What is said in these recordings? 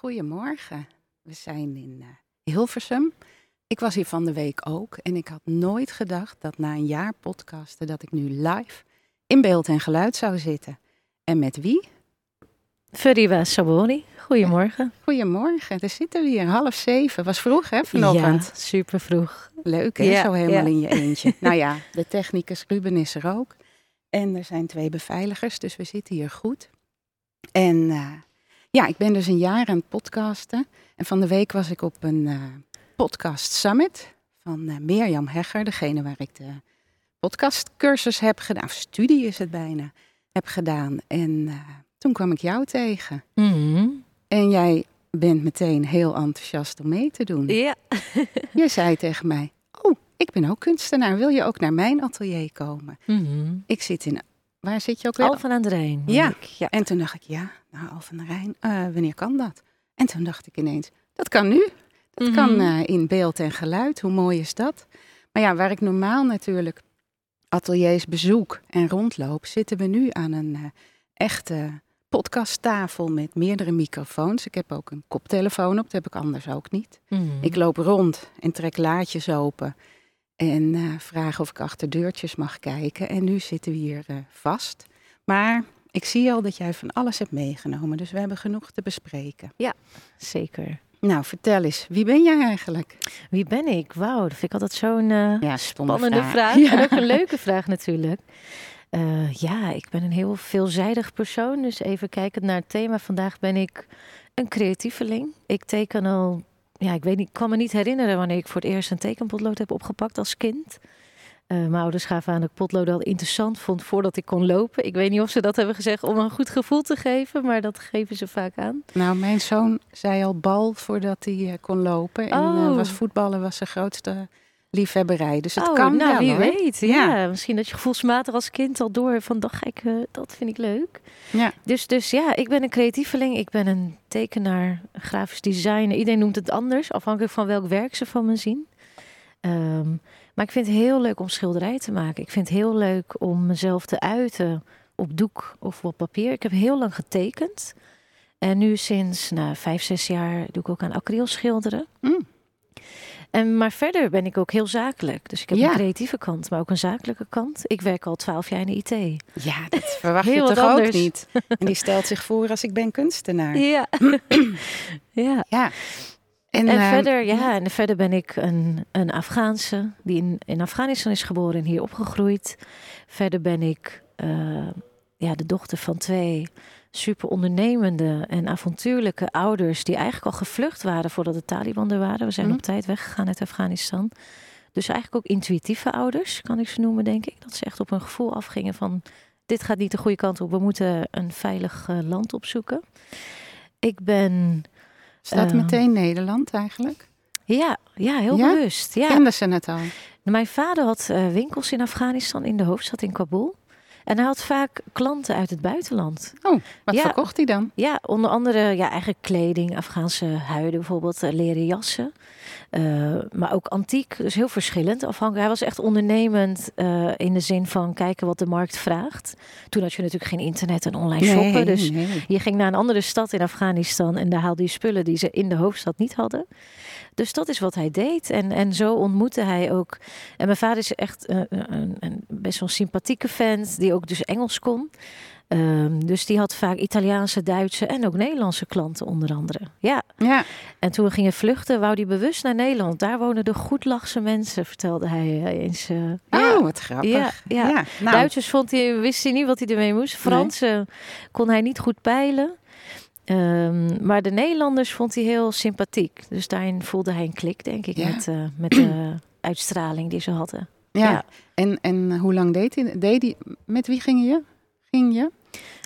Goedemorgen. We zijn in uh, Hilversum. Ik was hier van de week ook en ik had nooit gedacht dat na een jaar podcasten dat ik nu live in beeld en geluid zou zitten. En met wie? Furiba Sabori. Goedemorgen. Goedemorgen. Daar zitten we hier, half zeven. Was vroeg hè, vanochtend? Ja, super vroeg. Leuk hè, ja, zo helemaal in je eentje. nou ja, de technicus Ruben is er ook. En er zijn twee beveiligers, dus we zitten hier goed. En uh, ja, ik ben dus een jaar aan het podcasten. En van de week was ik op een uh, podcast summit van uh, Mirjam Hegger, degene waar ik de podcastcursus heb gedaan, of studie is het bijna, heb gedaan. En uh, toen kwam ik jou tegen. Mm -hmm. En jij bent meteen heel enthousiast om mee te doen. Ja. je zei tegen mij, oh, ik ben ook kunstenaar, wil je ook naar mijn atelier komen? Mm -hmm. Ik zit in Waar zit je ook weer? Alphen aan de Rijn. Ja. ja. En toen dacht ik, ja, nou, Alphen aan de Rijn, uh, wanneer kan dat? En toen dacht ik ineens, dat kan nu. Dat mm -hmm. kan uh, in beeld en geluid. Hoe mooi is dat? Maar ja, waar ik normaal natuurlijk ateliers bezoek en rondloop, zitten we nu aan een uh, echte podcasttafel met meerdere microfoons. Ik heb ook een koptelefoon op, dat heb ik anders ook niet. Mhm. Mm -hmm. Ik loop rond en trek laadjes open. En uh, vragen of ik achter deurtjes mag kijken. En nu zitten we hier uh, vast. Maar ik zie al dat jij van alles hebt meegenomen. Dus we hebben genoeg te bespreken. Ja, zeker. Nou, vertel eens. Wie ben jij eigenlijk? Wie ben ik? Wauw, dat vind ik altijd zo'n uh, ja, spannende vraag. vraag. Ja. En ook een leuke vraag natuurlijk. Uh, ja, ik ben een heel veelzijdig persoon. Dus even kijkend naar het thema. Vandaag ben ik een creatieveling. Ik teken al ja, ik weet niet, ik kan me niet herinneren wanneer ik voor het eerst een tekenpotlood heb opgepakt als kind. Uh, mijn ouders gaven aan dat ik potlood al interessant vond voordat ik kon lopen. Ik weet niet of ze dat hebben gezegd om een goed gevoel te geven, maar dat geven ze vaak aan. Nou, mijn zoon zei al bal voordat hij uh, kon lopen. En oh. uh, was voetballen was zijn grootste liefhebberij. Dus het oh, kan nou, wel, wie hoor. weet. Ja. ja. misschien dat je gevoelsmatig als kind al door van dat ik, dat vind ik leuk. Ja. Dus, dus ja, ik ben een creatieveling. Ik ben een tekenaar, een grafisch designer. Iedereen noemt het anders, afhankelijk van welk werk ze van me zien. Um, maar ik vind het heel leuk om schilderij te maken. Ik vind het heel leuk om mezelf te uiten op doek of op papier. Ik heb heel lang getekend. En nu sinds nou, vijf, zes jaar doe ik ook aan acryl schilderen. Mm. En, maar verder ben ik ook heel zakelijk. Dus ik heb Ja. een creatieve kant, maar ook een zakelijke kant. Ik werk al twaalf jaar in de IT. Ja, dat verwacht je toch ook niet. En die stelt zich voor als ik ben kunstenaar. Ja. ja. Ja. En, eh, verder, ja, en verder ben ik een, een Afghaanse die in, in Afghanistan is geboren en hier opgegroeid. Verder ben ik eh, ja, de dochter van twee super ondernemende en avontuurlijke ouders die eigenlijk al gevlucht waren voordat de Taliban er waren. We zijn Mhm. op tijd weggegaan uit Afghanistan. Dus eigenlijk ook intuïtieve ouders, kan ik ze noemen, denk ik. Dat ze echt op een gevoel afgingen van dit gaat niet de goede kant op. We moeten een veilig eh, land opzoeken. Ik ben Staat eh, meteen Nederland eigenlijk? ja, ja heel Ja? bewust. Ja. Kenden ze het al? Mijn vader had eh, winkels in Afghanistan, in de hoofdstad in Kabul. En hij had vaak klanten uit het buitenland. Oh, wat Ja. verkocht hij dan? Ja, onder andere ja, eigenlijk kleding, Afghaanse huiden bijvoorbeeld, eh, leren jassen. Eh, maar ook antiek, dus heel verschillend. Afhankelijk, hij was echt ondernemend eh, in de zin van kijken wat de markt vraagt. Toen had je natuurlijk geen internet en online shoppen. Dus nee. je ging naar een andere stad in Afghanistan en daar haalde je spullen die ze in de hoofdstad niet hadden. Dus dat is wat hij deed. En, en zo ontmoette hij ook. En mijn vader is echt eh, een, een best wel sympathieke vent, die ook dus Engels kon. Ehm, dus die had vaak Italiaanse, Duitse en ook Nederlandse klanten onder andere. Ja. Ja. En toen we gingen vluchten, wou hij bewust naar Nederland. Daar wonen de goedlachse mensen, vertelde hij eh, eens. eh. ja. Oh, wat grappig. Ja, ja. Nou, Duitsers vond hij, wist hij niet wat hij ermee moest. Fransen kon hij niet goed peilen. Ehm, maar de Nederlanders vond hij heel sympathiek. Dus daarin voelde hij een klik, denk ik, Ja. met, eh, met de uitstraling die ze hadden. ja. ja. En, en hoe lang deed hij? Deed hij? Met wie ging je? Ging je?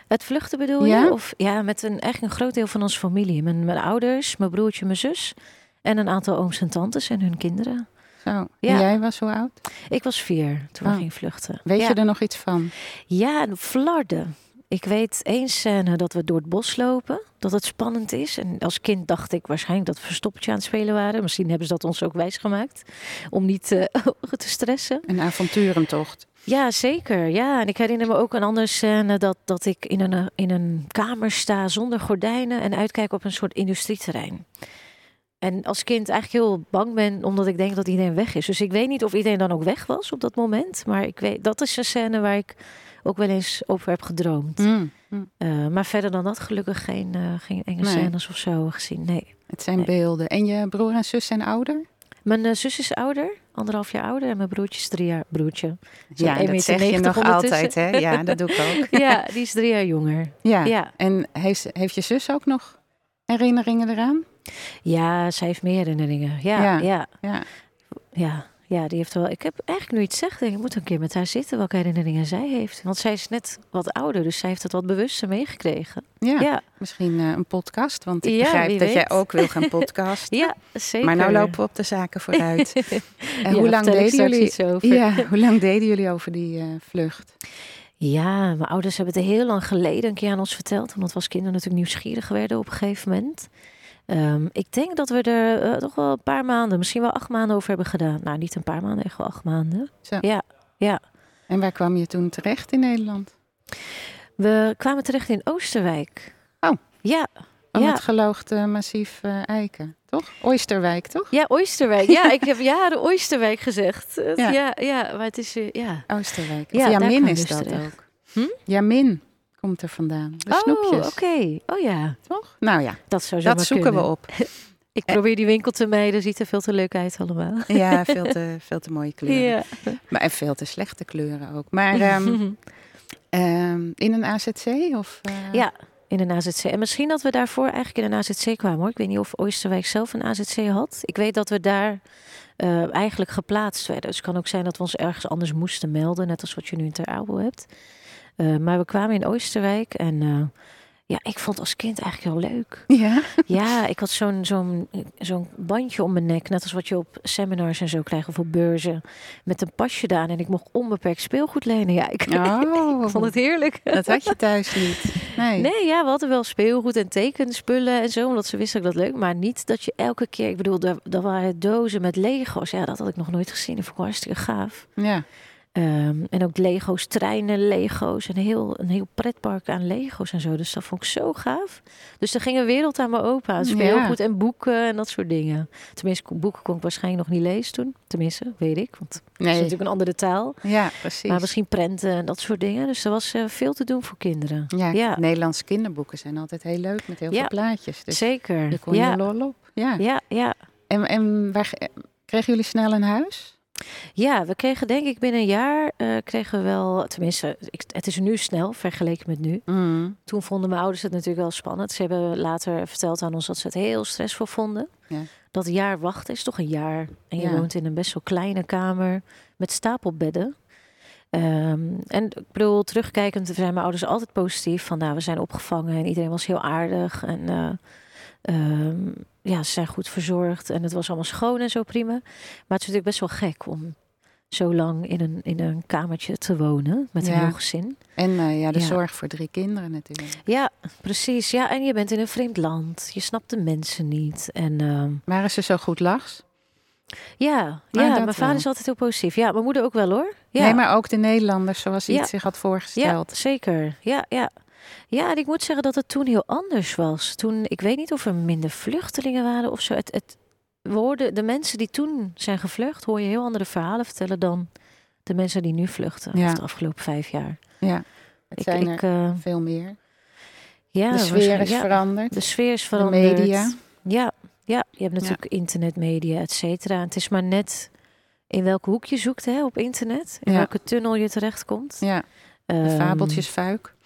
Het vluchten bedoel Ja? je? Of ja, met een echt een groot deel van onze familie. Mijn, mijn ouders, mijn broertje, mijn zus. En een aantal ooms en tantes en hun kinderen. Zo. En Ja. jij was hoe oud? Ik was vier toen Oh. we gingen vluchten. Weet ja. je er nog iets van? Ja, en Flarden. Ik weet één scène dat we door het bos lopen. Dat het spannend is. En als kind dacht ik waarschijnlijk dat we verstoppertje aan het spelen waren. Misschien hebben ze dat ons ook wijsgemaakt. Om niet eh, te stressen. Een avonturentocht. Ja, zeker. Ja, en ik herinner me ook een andere scène dat, dat ik in een, in een kamer sta zonder gordijnen en uitkijk op een soort industrieterrein. En als kind eigenlijk heel bang ben, omdat ik denk dat iedereen weg is. Dus ik weet niet of iedereen dan ook weg was op dat moment. Maar ik weet, dat is een scène waar ik ook wel eens over heb gedroomd. Mm, mm. Eh, maar verder dan dat gelukkig geen, eh, geen enge Nee. scènes of zo gezien. Nee. Het zijn Nee. beelden. En je broer en zus zijn ouder? Mijn eh, zus is ouder, anderhalf jaar ouder. En mijn broertje is drie jaar broertje. Ja, 1,90 dat zeg je nog altijd, hè? Ja, dat doe ik ook. Ja, die is drie jaar jonger. Ja. Ja. En heeft, heeft je zus ook nog herinneringen eraan? Ja, zij heeft meer herinneringen. Ja, Ja. ja, ja, Ja. Ja, die heeft wel. Ik heb eigenlijk nu iets zeggen. denk Ik moet een keer met haar zitten welke herinneringen zij heeft. Want zij is net wat ouder, dus zij heeft het wat bewuster meegekregen. Ja, Ja, ja, misschien eh, een podcast. Want ik Ja, begrijp dat jij ook wil gaan podcasten. zeker. Maar nou lopen we op de zaken vooruit. En Ja, hoe, lang deden jullie, iets over. ja, hoe lang deden jullie over die eh, vlucht? Ja, mijn ouders hebben het heel lang geleden een keer aan ons verteld. Omdat we als kinderen natuurlijk nieuwsgierig werden op een gegeven moment. Ehm, ik denk dat we er eh, toch wel een paar maanden, misschien wel acht maanden over hebben gedaan. Nou, niet een paar maanden, echt wel acht maanden. Zo. Ja, ja. En waar kwam je toen terecht in Nederland? We kwamen terecht in Oosterwijk. Oh. Ja, Om ja. het geloogde massief eh, eiken, toch? Oosterwijk, toch? Ja, Oosterwijk. Ja, ik heb jaren Oosterwijk gezegd. Ja. Ja, ja, maar het is... eh, ja. Oosterwijk. Ja, Jamin kwam is dus dat ook. Hm? Jamin komt er vandaan. De oh, snoepjes, oké. Oh ja, toch? Nou ja, dat zou zo dat zoeken kunnen. we op. Ik probeer die winkel te mijden. Ziet er veel te leuk uit allemaal. Ja, veel te, veel te mooie kleuren. Ja. Maar, en veel te slechte kleuren ook. Maar ehm, ehm, in een AZC? Of, eh, Ja, in een AZC. En misschien dat we daarvoor eigenlijk in een AZC kwamen hoor. Ik weet niet of Oosterwijk zelf een AZC had. Ik weet dat we daar eh, eigenlijk geplaatst werden. Dus het kan ook zijn dat we ons ergens anders moesten melden. Net als wat je nu in Ter Apel hebt. Eh, maar we kwamen in Oosterwijk en... eh, ja, ik vond als kind eigenlijk heel leuk. Ja? Ja, ik had zo'n zo'n zo'n bandje om mijn nek. Net als wat je op seminars en zo krijgt of op beurzen. Met een pasje aan en ik mocht onbeperkt speelgoed lenen. Ja, ik, Oh, ik vond het heerlijk. dat had je thuis niet. Nee. Nee, ja, we hadden wel speelgoed en tekenspullen en zo. Omdat ze wisten dat ik dat leuk. Maar niet dat je elke keer... Ik bedoel, er, er waren dozen met Lego's. Ja, dat had ik nog nooit gezien. Dat vond ik hartstikke gaaf. Ja. Ehm, en ook Lego's, treinen, Lego's. En heel, een heel pretpark aan Lego's en zo. Dus dat vond ik zo gaaf. Dus er ging een wereld aan me open. Aan speelgoed en boeken en dat soort dingen. Tenminste, boeken kon ik waarschijnlijk nog niet lezen toen. Tenminste, weet ik. Want het is natuurlijk een andere taal. Ja, precies. Maar misschien prenten en dat soort dingen. Dus er was eh, veel te doen voor kinderen. ja, ja. Nederlandse kinderboeken zijn altijd heel leuk met heel Ja. veel plaatjes. Dus Zeker. je kon ja. je lol op. Ja. ja, ja. En, en waar, ge- kregen jullie snel een huis? Ja, we kregen denk ik binnen een jaar eh, kregen we wel, tenminste, ik, het is nu snel vergeleken met nu. Mm. Toen vonden mijn ouders het natuurlijk wel spannend. Ze hebben later verteld aan ons dat ze het heel stressvol vonden. Ja. Dat jaar wachten is toch een jaar. En je Ja. woont in een best wel kleine kamer met stapelbedden. Ehm, en ik bedoel, terugkijkend zijn mijn ouders altijd positief. Van nou, we zijn opgevangen en iedereen was heel aardig. En eh, ehm, ja, ze zijn goed verzorgd en het was allemaal schoon en zo prima. Maar het is natuurlijk best wel gek om zo lang in een, in een kamertje te wonen met een Ja. heel gezin. En eh, ja, de Ja. zorg voor drie kinderen natuurlijk. Ja, precies. Ja, en je bent in een vreemd land. Je snapt de mensen niet. En ehm, Waren ze zo goed lachs? ja, Ah, ja mijn wel. vader is altijd heel positief. Ja, mijn moeder ook wel hoor. Ja, Nee, maar ook de Nederlanders zoals hij het zich had ja voorgesteld. zeker. Ja, ja. Ja, en ik moet zeggen dat het toen heel anders was. Toen, ik weet niet of er minder vluchtelingen waren of zo. Het, het, we hoorden de mensen die toen zijn gevlucht, hoor je heel andere verhalen vertellen dan de mensen die nu vluchten. Ja. De afgelopen vijf jaar. Ja, het Ik, zijn ik, er eh, veel meer. ja, de sfeer is ja, veranderd. De sfeer is De veranderd. media. Ja, ja, je hebt natuurlijk internetmedia, et cetera. Het is maar net in welke hoek je zoekt hè, op internet. In Ja. welke tunnel je terechtkomt. Ja, de Ehm, fabeltjesfuik. Ja,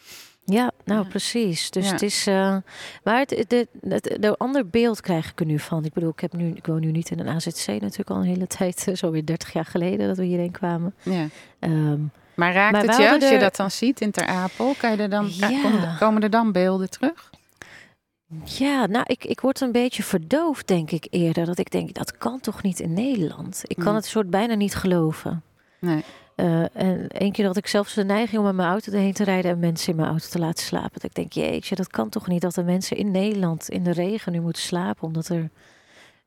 nou precies. Dus Ja. het is. eh, maar het, het, het, het- de ander beeld krijg ik er nu van. Ik bedoel, ik, heb nu, ik woon nu niet in een AZC natuurlijk al een hele tijd. Zo weer 30 jaar geleden dat we hierheen kwamen. Ja. Ehm, Maar raakt Maar het je als je dat dan ziet in Ter Apel? Kan je er dan, Ja. komen, komen er dan beelden terug? ja, nou, ik, ik word een beetje verdoofd, denk ik eerder. Dat ik denk, dat kan toch niet in Nederland? Ik kan Mm. het soort bijna niet geloven. Nee. Eh, en één keer had ik zelfs de neiging om met mijn auto erheen te rijden en mensen in mijn auto te laten slapen. Dat ik denk, jeetje, dat kan toch niet dat de mensen in Nederland in de regen nu moeten slapen. Omdat er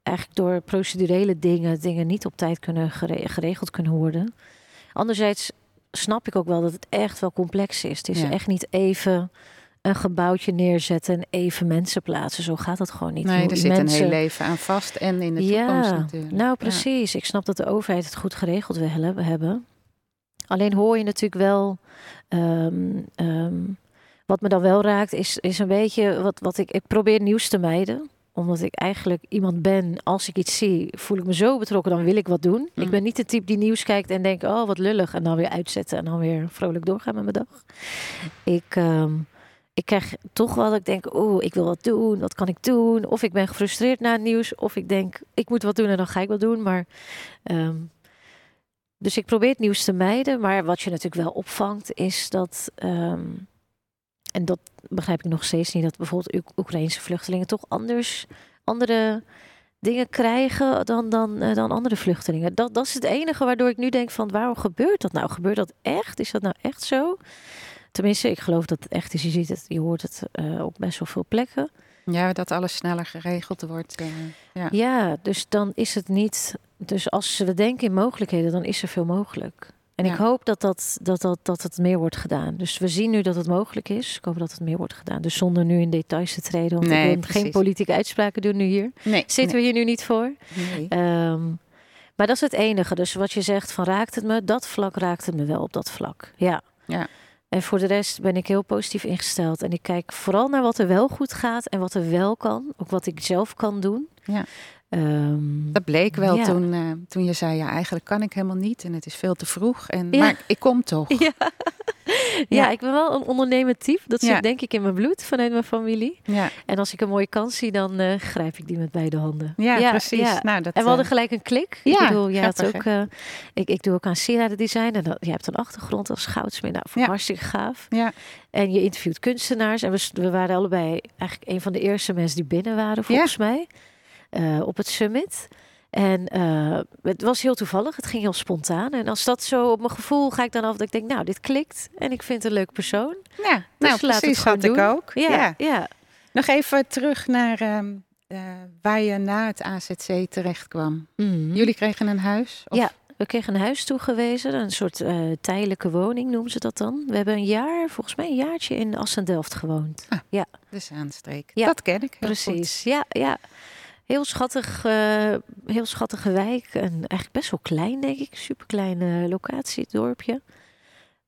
eigenlijk door procedurele dingen, dingen niet op tijd kunnen gere- geregeld kunnen worden. Anderzijds snap ik ook wel dat het echt wel complex is. Het is Ja. echt niet even een gebouwtje neerzetten en even mensen plaatsen. Zo gaat het gewoon niet. Nee, er zit mensen- een heel leven aan vast en in de ja, toekomst natuurlijk. nou Ja. precies. Ik snap dat de overheid het goed geregeld wil hebben- hebben. Alleen hoor je natuurlijk wel. ehm, ehm, wat me dan wel raakt, is, is een beetje wat, wat ik. Ik probeer nieuws te mijden omdat ik eigenlijk iemand ben, als ik iets zie, voel ik me zo betrokken, dan wil ik wat doen. Mm. Ik ben niet de type die nieuws kijkt en denkt, oh wat lullig, en dan weer uitzetten en dan weer vrolijk doorgaan met mijn dag. Ik, ehm, ik krijg toch wel dat ik denk, oh, ik wil wat doen, wat kan ik doen? Of ik ben gefrustreerd na het nieuws, of ik denk, ik moet wat doen en dan ga ik wat doen. Maar, dus ik probeer het nieuws te mijden, maar wat je natuurlijk wel opvangt is dat, ehm, en dat begrijp ik nog steeds niet, dat bijvoorbeeld Oek- Oekraïnse vluchtelingen toch anders, andere dingen krijgen dan, dan, eh, dan andere vluchtelingen. Dat, dat is het enige waardoor ik nu denk van, waarom gebeurt dat nou? Gebeurt dat echt? Is dat nou echt zo? Tenminste, ik geloof dat het echt is. Je ziet het, je hoort het eh, op best wel veel plekken. Ja, dat alles sneller geregeld wordt. eh, ja. Ja, dus dan is het niet. Dus als we denken in mogelijkheden, dan is er veel mogelijk. En Ja. ik hoop dat, dat, dat, dat, dat het meer wordt gedaan. Dus we zien nu dat het mogelijk is. Ik hoop dat het meer wordt gedaan. Dus zonder nu in details te treden. Want Nee, ik wil geen politieke uitspraken doen nu hier. Nee, Zitten we hier nu niet voor. nee, nee. Ehm, maar dat is het enige. Dus wat je zegt van raakt het me? Dat vlak raakt het me wel op dat vlak. Ja. Ja. En voor de rest ben ik heel positief ingesteld. En ik kijk vooral naar wat er wel goed gaat en wat er wel kan. Ook wat ik zelf kan doen. Ja. Ehm, Dat bleek wel Ja. toen, eh, toen je zei, ja, eigenlijk kan ik helemaal niet en het is veel te vroeg. En, Ja. Maar ik kom toch. Ja. ik ben wel een ondernemend type. Dat zit denk ik in mijn bloed vanuit mijn familie. Ja, En als ik een mooie kans zie, dan eh, grijp ik die met beide handen. ja, precies. Nou, dat, En we hadden eh, gelijk een klik. ja, ik bedoel, jij had ook, ik, ik doe ook aan sieradendesign. En dat, jij hebt een achtergrond als goudsmid. Nou, hartstikke gaaf. Ja. En je interviewt kunstenaars. En we, we waren allebei eigenlijk een van de eerste mensen die binnen waren, volgens mij. Eh, op het summit. En eh, het was heel toevallig. Het ging heel spontaan. En als dat zo op mijn gevoel ga ik dan af dat ik denk, nou, dit klikt. En ik vind het een leuk persoon. ja, nou, laat het precies had ik ook. Ja, Ja. ja. Nog even terug naar ehm, eh, waar je na het AZC terecht kwam. Mhm. Jullie kregen een huis? Of- Ja. We kregen een huis toegewezen, een soort tijdelijke woning noemen ze dat dan. We hebben een jaar, volgens mij een jaartje in Assen-Delft gewoond. Dus aanstreek. Ja, dat ken ik Precies, ja, ja. Heel schattig, eh, heel schattige wijk. En eigenlijk best wel klein, denk ik. Super kleine locatie, het dorpje.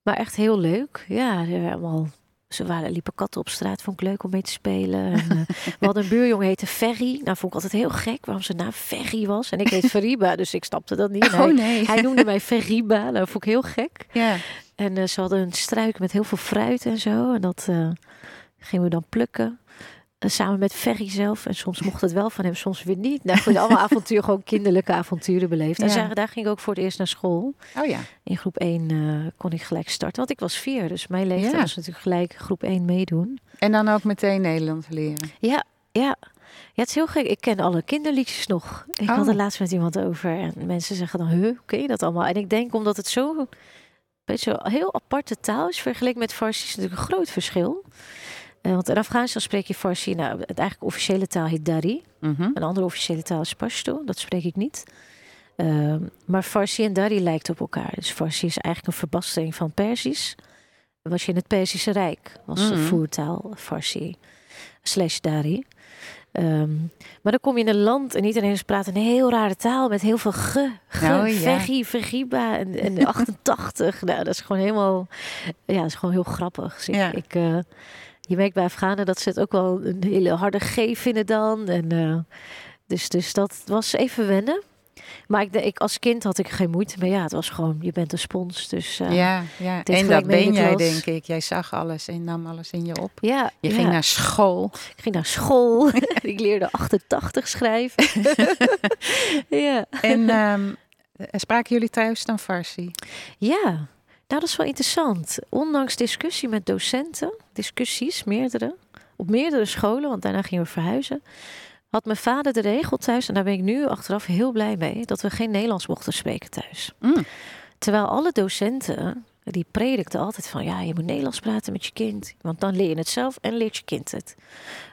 Maar echt heel leuk. Ja, er waren allemaal, ze waren, liepen katten op straat, vond ik leuk om mee te spelen. En, eh, we hadden een buurjongen, heette Ferry. Nou, vond ik altijd heel gek waarom zijn naam Ferry was. En ik heet Feriba, dus ik snapte dat niet. Oh nee. hij noemde mij Feriba, dat vond ik heel gek. Ja. En eh, ze hadden een struik met heel veel fruit en zo. En dat eh, gingen we dan plukken. Eh, samen met Ferry zelf. En soms mocht het wel van hem, soms weer niet. Nou, goed, allemaal avontuur, gewoon kinderlijke avonturen beleefd. En Ja. daar ging ik ook voor het eerst naar school. Oh ja. In groep 1 eh, kon ik gelijk starten. Want ik was vier, dus mijn leeftijd Ja. was natuurlijk gelijk groep 1 meedoen. En dan ook meteen Nederlands leren. Ja, ja. Ja, het is heel gek. Ik ken alle kinderliedjes nog. Ik Oh. had er laatst met iemand over. En mensen zeggen dan, huh, ken je dat allemaal? En ik denk omdat het zo, beetje een heel aparte taal is. Vergeleken met Farsi is natuurlijk een groot verschil. Eh, want in Afghanistan spreek je Farsi. Nou, het eigenlijk officiële taal heet Dari. Mhm. Een andere officiële taal is Pashto. Dat spreek ik niet. Ehm, maar Farsi en Dari lijkt op elkaar. Dus Farsi is eigenlijk een verbastering van Persisch. Was je in het Perzische Rijk, was de Mhm. voertaal Farsi slash Dari. Ehm, maar dan kom je in een land en iedereen praat een heel rare taal met heel veel ge, ge Oh, ja. vegiba en, en 88. nou, dat is gewoon helemaal, ja, dat is gewoon heel grappig. Dus ik, Ja. ik, eh, je merkt bij Afghanen dat ze het ook wel een hele harde G vinden dan. En, eh, dus, dus dat was even wennen. Maar ik, ik, als kind had ik geen moeite mee. Ja, het was gewoon, je bent een spons. Dus eh, ja, ja. En dat ben jij, klas. denk ik. Jij zag alles en nam alles in je op. ja, Je ja. ging naar school. ik ging naar school. ik leerde 88 schrijven. ja. En ehm, spraken jullie thuis dan Farsi? Ja, nou dat is wel interessant. Ondanks discussie met docenten, discussies, meerdere, op meerdere scholen, want daarna gingen we verhuizen, had mijn vader de regel thuis, en daar ben ik nu achteraf heel blij mee, dat we geen Nederlands mochten spreken thuis. Mm. Terwijl alle docenten, die predikten altijd van, ja, je moet Nederlands praten met je kind, want dan leer je het zelf en leert je kind het.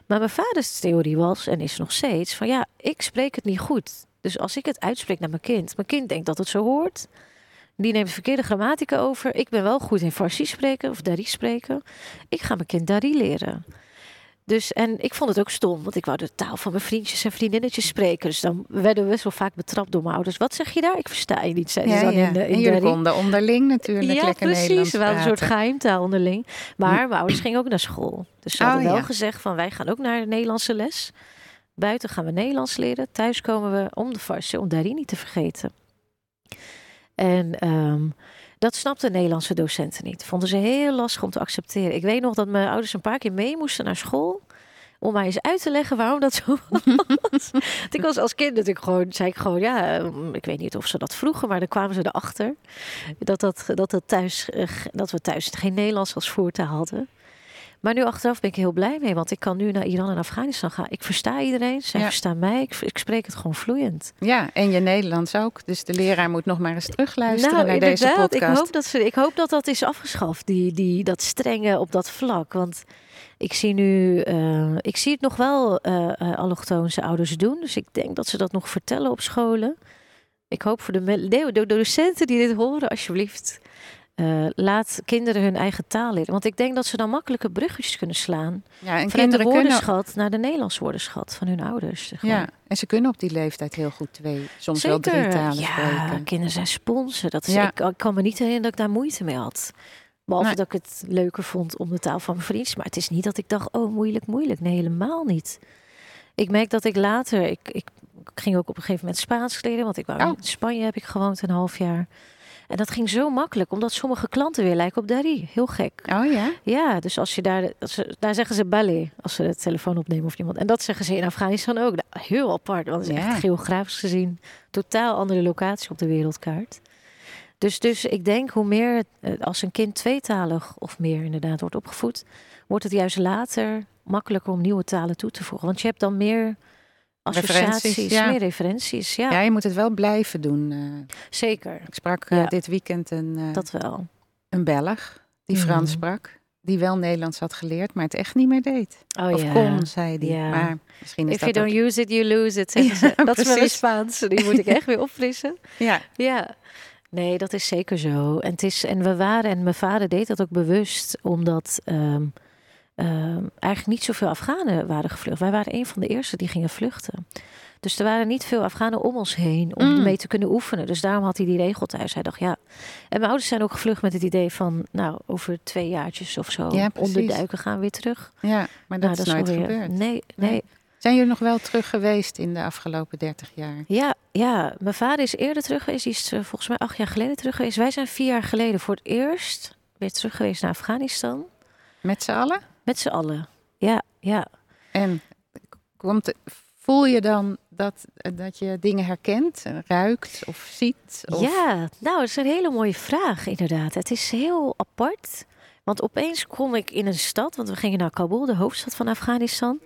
Maar mijn vaders theorie was, en is nog steeds, van ja, ik spreek het niet goed. Dus als ik het uitspreek naar mijn kind, mijn kind denkt dat het zo hoort, die neemt verkeerde grammatica over. Ik ben wel goed in Farsi spreken of Dari spreken. Ik ga mijn kind Dari leren. Dus, en ik vond het ook stom, want ik wou de taal van mijn vriendjes en vriendinnetjes spreken. Dus dan werden we wel vaak betrapt door mijn ouders. Wat zeg je daar? Ik versta je niet, zeiden Ja, ze dan ja. in, de, in en jullie Dari. konden onderling natuurlijk Ja, lekker precies. Nederlands We hadden een soort geheimtaal onderling. Maar mijn ouders gingen ook naar school. Dus ze Oh, hadden wel ja. gezegd van wij gaan ook naar de Nederlandse les. Buiten gaan we Nederlands leren. Thuis komen we om de farsen, om Dari niet te vergeten. En ehm, dat snapten Nederlandse docenten niet. Vonden ze heel lastig om te accepteren. Ik weet nog dat mijn ouders een paar keer mee moesten naar school. Om mij eens uit te leggen waarom dat zo was. Want ik was als kind natuurlijk gewoon, zei ik gewoon, ja, ehm, ik weet niet of ze dat vroegen, maar dan kwamen ze erachter dat, dat, dat, dat, thuis, eh, dat we thuis geen Nederlands als voertaal hadden. Maar nu achteraf ben ik heel blij mee, want ik kan nu naar Iran en Afghanistan gaan. Ik versta iedereen, zij Ja. verstaan mij, ik, ik spreek het gewoon vloeiend. Ja, en je Nederlands ook. Dus de leraar moet nog maar eens terugluisteren nou, naar deze podcast. Ik hoop, dat ze, ik hoop dat dat is afgeschaft, die, die, dat strenge op dat vlak. Want ik zie nu, eh, ik zie het nog wel allochtoonse ouders doen. Dus ik denk dat ze dat nog vertellen op scholen. Ik hoop voor de, de, de docenten die dit horen, alsjeblieft. Eh, laat kinderen hun eigen taal leren. Want ik denk dat ze dan makkelijke bruggetjes kunnen slaan. Ja, en de kinderen kunnen... woordenschat naar de Nederlands woordenschat van hun ouders. Gewoon. Ja, en ze kunnen op die leeftijd heel goed twee, soms wel drie Zeker. talen ja, spreken. kinderen zijn sponsen. Dat is, Ja. ik, ik kan me niet herinneren dat ik daar moeite mee had. Behalve Nee. dat ik het leuker vond om de taal van mijn vriendjes. Maar het is niet dat ik dacht, oh moeilijk, moeilijk. Nee, helemaal niet. Ik merk dat ik later, ik, ik, ik ging ook op een gegeven moment Spaans leren. Want ik wou Oh. in Spanje heb ik gewoond een half jaar. En dat ging zo makkelijk, omdat sommige klanten weer lijken op Dari. Heel gek. Oh ja? Ja, dus als je daar, ze, daar zeggen ze ballet als ze de telefoon opnemen of iemand. En dat zeggen ze in Afghanistan ook. Nou, heel apart, want het is Ja. echt geografisch gezien totaal andere locatie op de wereldkaart. Dus, dus ik denk hoe meer, eh, als een kind tweetalig of meer inderdaad wordt opgevoed, wordt het juist later makkelijker om nieuwe talen toe te voegen. Want je hebt dan meer associaties, Referenties, ja. meer referenties. Ja, Ja, je moet het wel blijven doen. eh. zeker. ik sprak eh, Ja. dit weekend een, eh, Dat wel. een Belg die Mhm. Frans sprak. Die wel Nederlands had geleerd, maar het echt niet meer deed. Oh of ja. kon, zei hij. Ja. Maar misschien is If you dat don't ook... use it, you lose it. ze. Dat is met mijn precies. Spaans. Die moet ik echt weer opfrissen. Ja, Ja, nee, dat is zeker zo. En, het is, en we waren, en mijn vader deed dat ook bewust, omdat ehm, eigenlijk niet zoveel Afghanen waren gevlucht. Wij waren een van de eerste die gingen vluchten. Dus er waren niet veel Afghanen om ons heen om Mm. mee te kunnen oefenen. Dus daarom had hij die regel thuis. Hij dacht, ja. En mijn ouders zijn ook gevlucht met het idee van, nou, over twee jaartjes of zo, Ja, onderduiken gaan we weer terug. ja, maar dat Nou, is nooit alweer- gebeurd. Nee, nee. Nee. Zijn jullie nog wel terug geweest in de afgelopen 30 jaar? Ja, ja, mijn vader is eerder terug geweest. Die is eh, volgens mij acht jaar geleden terug geweest. Wij zijn vier jaar geleden voor het eerst weer terug geweest naar Afghanistan. Met z'n allen? Met z'n allen. Ja, ja. En komt, voel je dan dat, dat je dingen herkent, ruikt of ziet? Of... Ja, nou, dat is een hele mooie vraag inderdaad. Het is heel apart. Want opeens kom ik in een stad, want we gingen naar Kabul, de hoofdstad van Afghanistan.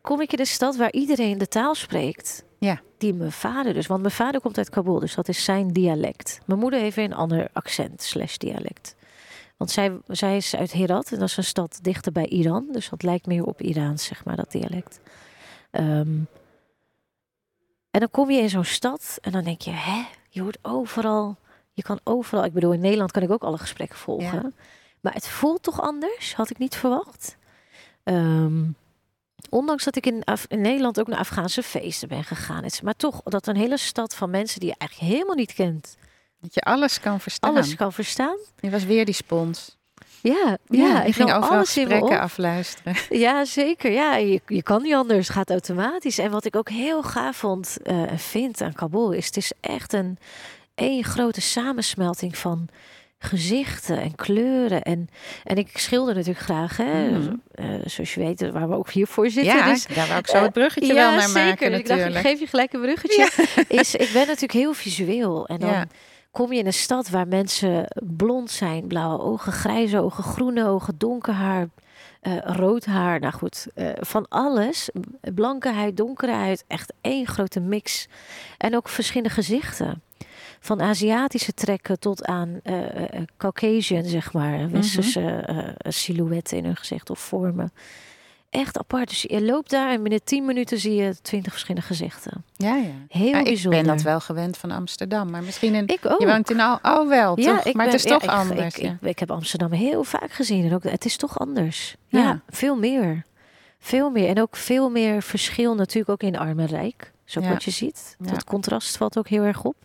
Kom ik in een stad waar iedereen de taal spreekt. Ja. Die mijn vader dus. Want mijn vader komt uit Kabul, dus dat is zijn dialect. Mijn moeder heeft weer een ander accent slash dialect. Want zij, zij is uit Herat en dat is een stad dichter bij Iran. Dus dat lijkt meer op Iraans, zeg maar, dat dialect. Ehm, en dan kom je in zo'n stad en dan denk je, hè, je hoort overal, je kan overal. Ik bedoel, in Nederland kan ik ook alle gesprekken volgen. Ja. Maar het voelt toch anders, had ik niet verwacht. Ehm, ondanks dat ik in, Af- in Nederland ook naar Afghaanse feesten ben gegaan. Maar toch, dat een hele stad van mensen die je eigenlijk helemaal niet kent, Dat je alles kan verstaan. alles kan verstaan. Je was weer die spons. Ja, ja, ik ik ging overal gesprekken afluisteren. Ja, zeker. Ja, je, je kan niet anders. Het gaat automatisch. En wat ik ook heel gaaf vond eh, en vind aan Kabul is... het is echt een één grote samensmelting van gezichten en kleuren. En, en ik schilder natuurlijk graag, hè. Mhm. Eh, zoals je weet, waar we ook hier voor zitten. Ja, dus, daar wou ik zo eh, het bruggetje ja, wel naar zeker. maken Dus ik dacht, natuurlijk. ik geef je gelijk een bruggetje. Is, ik ben natuurlijk heel visueel. En dan Ja. Kom je in een stad waar mensen blond zijn. Blauwe ogen, grijze ogen, groene ogen, donker haar, eh, rood haar. Nou goed, eh, van alles. Blanke huid, donkere huid. Echt één grote mix. En ook verschillende gezichten. Van Aziatische trekken tot aan eh, Caucasian, zeg maar. Westerse eh, silhouetten in hun gezicht of vormen. Echt apart. Dus je loopt daar en binnen 10 minuten zie je twintig verschillende gezichten. Ja, ja. Heel Ja, ik bijzonder. ben dat wel gewend van Amsterdam. Maar misschien in... Ik ook. Je woont in Al... Oh, wel, toch? ik maar ben- het is ja, toch anders. Ik, ja. ik, ik heb Amsterdam heel vaak gezien en ook het is toch anders. Ja, Ja. veel meer. Veel meer. En ook veel meer verschil natuurlijk ook in arm en rijk. Zo Ja. wat je ziet. Ja. Dat contrast valt ook heel erg op.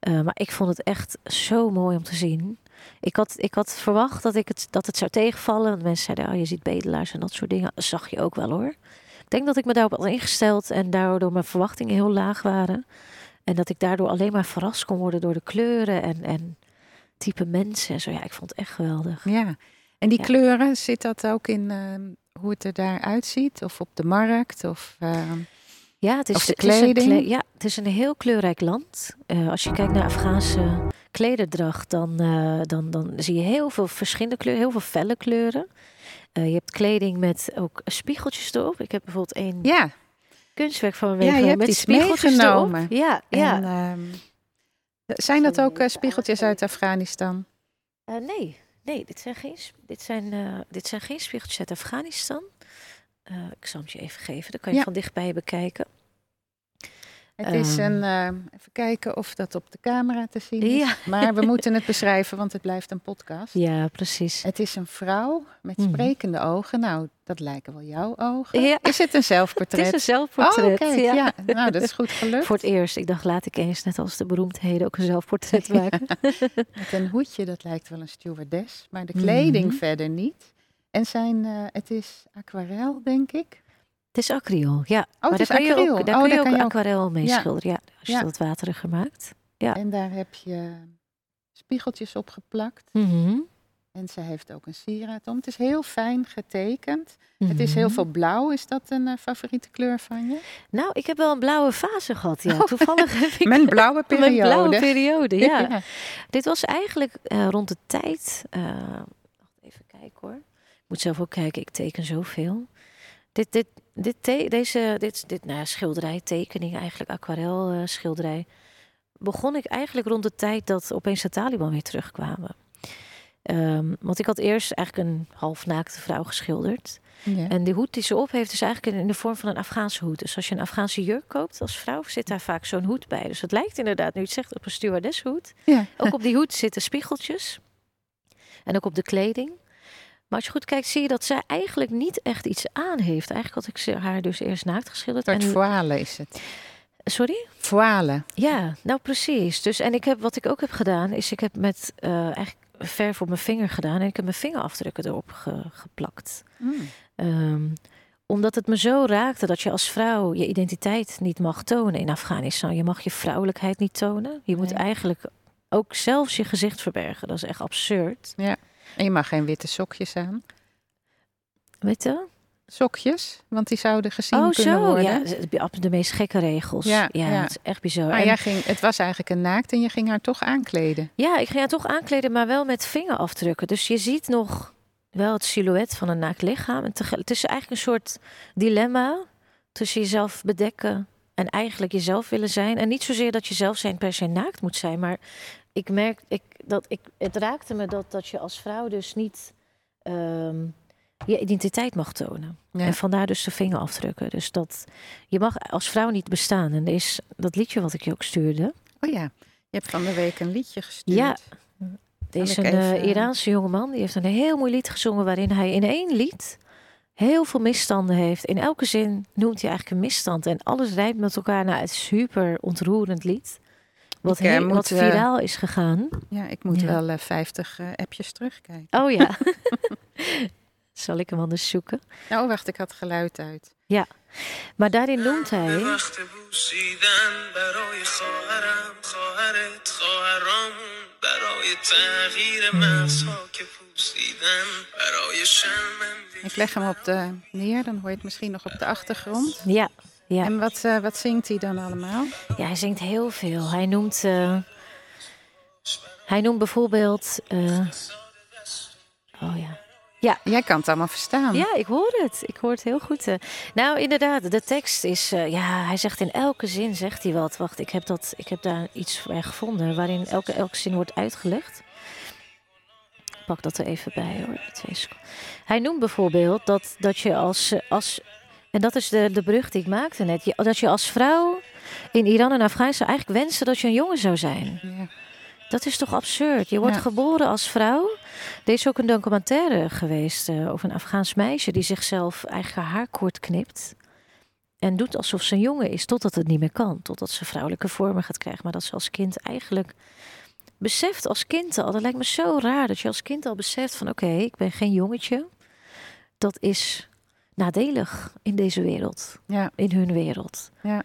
Eh, maar ik vond het echt zo mooi om te zien. Ik had, ik had verwacht dat, ik het, dat het zou tegenvallen. Want mensen zeiden, oh, je ziet bedelaars en dat soort dingen. Dat zag je ook wel hoor. Ik denk dat ik me daarop had ingesteld en daardoor mijn verwachtingen heel laag waren. En dat ik daardoor alleen maar verrast kon worden door de kleuren en, en type mensen en zo. Ja, ik vond het echt geweldig. Ja. En die Ja. kleuren, zit dat ook in ehm, hoe het er daar uitziet? Of op de markt? Of, ehm, Ja, het is, Of de het is een kleding? ja, het is een heel kleurrijk land. Eh, als je kijkt naar Afghaanse klederdracht, dan, eh, dan, dan zie je heel veel verschillende kleuren, heel veel felle kleuren. Eh, je hebt kleding met ook spiegeltjes erop. Ik heb bijvoorbeeld één ja, kunstwerk van me Ja, je meegenomen hebt met iets spiegeltjes meegenomen. erop. Ja, ja. En, ehm, zijn dat ook spiegeltjes uit Afghanistan? Nee, nee, dit zijn geen, dit zijn, dit zijn geen spiegeltjes uit Afghanistan. Eh, ik zal het je even geven, dan kan je Ja. van dichtbij bekijken. Het is Ehm. een, ehm, even kijken of dat op de camera te zien is. Ja. Maar we moeten het beschrijven, want het blijft een podcast. Ja, precies. Het is een vrouw met Mhm. sprekende ogen. Nou, dat lijken wel jouw ogen. Ja. Is het een Het zelfportret? is een zelfportret. Oh, kijk, ja. ja. Nou, dat is goed gelukt. Voor het eerst. Ik dacht, laat ik eens, net als de beroemdheden, ook een zelfportret maken. Met een hoedje, dat lijkt wel een stewardess. Maar de kleding Mhm. verder niet. En zijn, eh, het is aquarel, denk ik. het is acryl, ja. maar het is daar kun je ook, daar Oh, kun je daar ook kan je ook- aquarel mee Ja. schilderen. Ja, als je Ja. dat wateriger maakt. Ja. En daar heb je spiegeltjes op geplakt. Mhm. En ze heeft ook een sieraad om. Het is heel fijn getekend. Het is heel Mhm. veel blauw. Is dat een eh, favoriete kleur van je? Nou, ik heb wel een blauwe fase gehad, ja. Oh. Toevallig heb ik Mijn blauwe periode. Mijn blauwe periode, ja. Ja. Dit was eigenlijk eh, rond de tijd. eh, even kijken hoor. Moet zelf ook kijken, ik teken zoveel. Dit, dit, dit, te- deze dit, dit, nou ja, schilderij, tekening, eigenlijk aquarel eh, schilderij. Begon ik eigenlijk rond de tijd dat opeens de Taliban weer terugkwamen. Ehm, want ik had eerst eigenlijk een halfnaakte vrouw geschilderd. Ja. En die hoed die ze op heeft is eigenlijk in, de vorm van een Afghaanse hoed. Dus als je een Afghaanse jurk koopt als vrouw, zit daar vaak zo'n hoed bij. Dus het lijkt inderdaad, nu het zegt, op een stewardesshoed. Ja. Ook op die hoed zitten spiegeltjes. En ook op de kleding. Maar als je goed kijkt, zie je dat zij eigenlijk niet echt iets aan heeft. Eigenlijk had ik haar dus eerst naakt geschilderd. En, voile is het. sorry? Voile. Ja, nou precies. Dus en ik heb wat ik ook heb gedaan, is ik heb met eh, eigenlijk verf op mijn vinger gedaan en ik heb mijn vingerafdrukken erop ge- geplakt. Mm. Ehm, omdat het me zo raakte dat je als vrouw je identiteit niet mag tonen in Afghanistan. Je mag je vrouwelijkheid niet tonen. Je moet Nee. eigenlijk ook zelfs je gezicht verbergen. Dat is echt absurd. En je mag geen witte sokjes aan. Weet je? Sokjes, want die zouden gezien Oh, kunnen zo. worden. Ja, de- meest gekke regels. Ja, Ja, ja. het is echt bizar. Maar En- jij ging, het was eigenlijk een naakt en je ging haar toch aankleden. Ja, ik ging haar toch aankleden, maar wel met vingerafdrukken. Dus je ziet nog wel het silhouet van een naakt lichaam. En het is eigenlijk een soort dilemma tussen jezelf bedekken en eigenlijk jezelf willen zijn. En niet zozeer dat je zelf zijn per se naakt moet zijn, maar ik merk ik, dat ik, het raakte me dat, dat je als vrouw dus niet ehm, je identiteit mag tonen. Ja. En vandaar dus de vingerafdrukken. Dus dat je mag als vrouw niet bestaan. En er is dat liedje wat ik je ook stuurde. Oh ja, je hebt van de week een liedje gestuurd. Ja. Er is een eh, even- Iraanse jongeman die heeft een heel mooi lied gezongen waarin hij in één lied heel veel misstanden heeft. In elke zin noemt hij eigenlijk een misstand. En alles rijmt met elkaar naar het super ontroerend lied wat, ik, eh, heel, wat eh, viraal is gegaan. Ja, ik moet wel eh, 50 appjes terugkijken. Oh ja. Zal ik hem anders zoeken? Nou, wacht, ik had geluid uit. Ja, maar daarin noemt hij. Ik leg hem op de neer, dan hoor je het misschien nog op de achtergrond. Ja ja. En wat, eh, wat zingt hij dan allemaal? Ja, hij zingt heel veel. Hij noemt, eh, hij noemt bijvoorbeeld. eh, oh ja. Jij kan het allemaal verstaan. Ja, ik hoor het. Ik hoor het heel goed. Nou, inderdaad, de tekst is. ja, hij zegt in elke zin zegt hij wat. Wacht, ik heb, dat, ik heb daar iets voor gevonden waarin elke, elke zin wordt uitgelegd. Ik pak dat er even bij hoor. Twee seconden. Hij noemt bijvoorbeeld dat, dat je als, als. En dat is de, de brug die ik maakte net. Je, dat je als vrouw in Iran en Afghanistan eigenlijk wenste dat je een jongen zou zijn. Ja. Dat is toch absurd? Je wordt Ja. geboren als vrouw. Er is ook een documentaire geweest eh, over een Afghaans meisje die zichzelf eigenlijk haar haar kort knipt. En doet alsof ze een jongen is, totdat het niet meer kan. Totdat ze vrouwelijke vormen gaat krijgen. Maar dat ze als kind eigenlijk beseft, als kind al. Dat lijkt me zo raar dat je als kind al beseft van oké, ik ben geen jongetje. Dat is nadelig in deze wereld Ja, in hun wereld. Ja.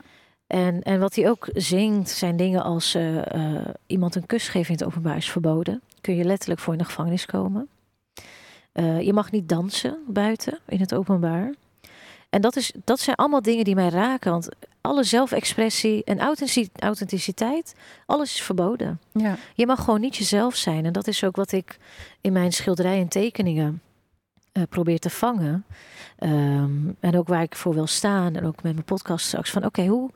En, en wat hij ook zingt zijn dingen als eh, eh, iemand een kus geven in het openbaar is verboden. Kun je letterlijk voor in de gevangenis komen. Eh, je mag niet dansen buiten in het openbaar. En dat, is, dat zijn allemaal dingen die mij raken. Want alle zelfexpressie en authentic- authenticiteit, alles is verboden. ja. Je mag gewoon niet jezelf zijn. En dat is ook wat ik in mijn schilderijen en tekeningen eh, probeer te vangen. Ehm, en ook waar ik voor wil staan. En ook met mijn podcast straks. Van oké, hoe,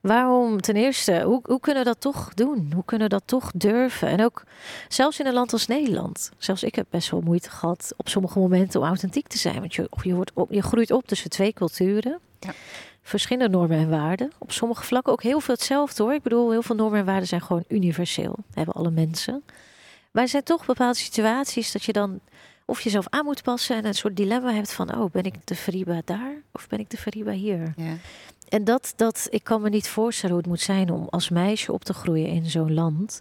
waarom ten eerste, hoe, hoe kunnen we dat toch doen? Hoe kunnen we dat toch durven? En ook zelfs in een land als Nederland. Zelfs ik heb best wel moeite gehad op sommige momenten om authentiek te zijn. Want je, je, wordt op, je groeit op tussen twee culturen. Ja. Verschillende normen en waarden. Op sommige vlakken ook heel veel hetzelfde hoor. Ik bedoel, heel veel normen en waarden zijn gewoon universeel. Hebben alle mensen. Maar er zijn toch bepaalde situaties dat je dan of jezelf aan moet passen en een soort dilemma hebt van, oh, ben ik de Fariba daar of ben ik de Fariba hier? ja. En dat, dat, ik kan me niet voorstellen hoe het moet zijn om als meisje op te groeien in zo'n land.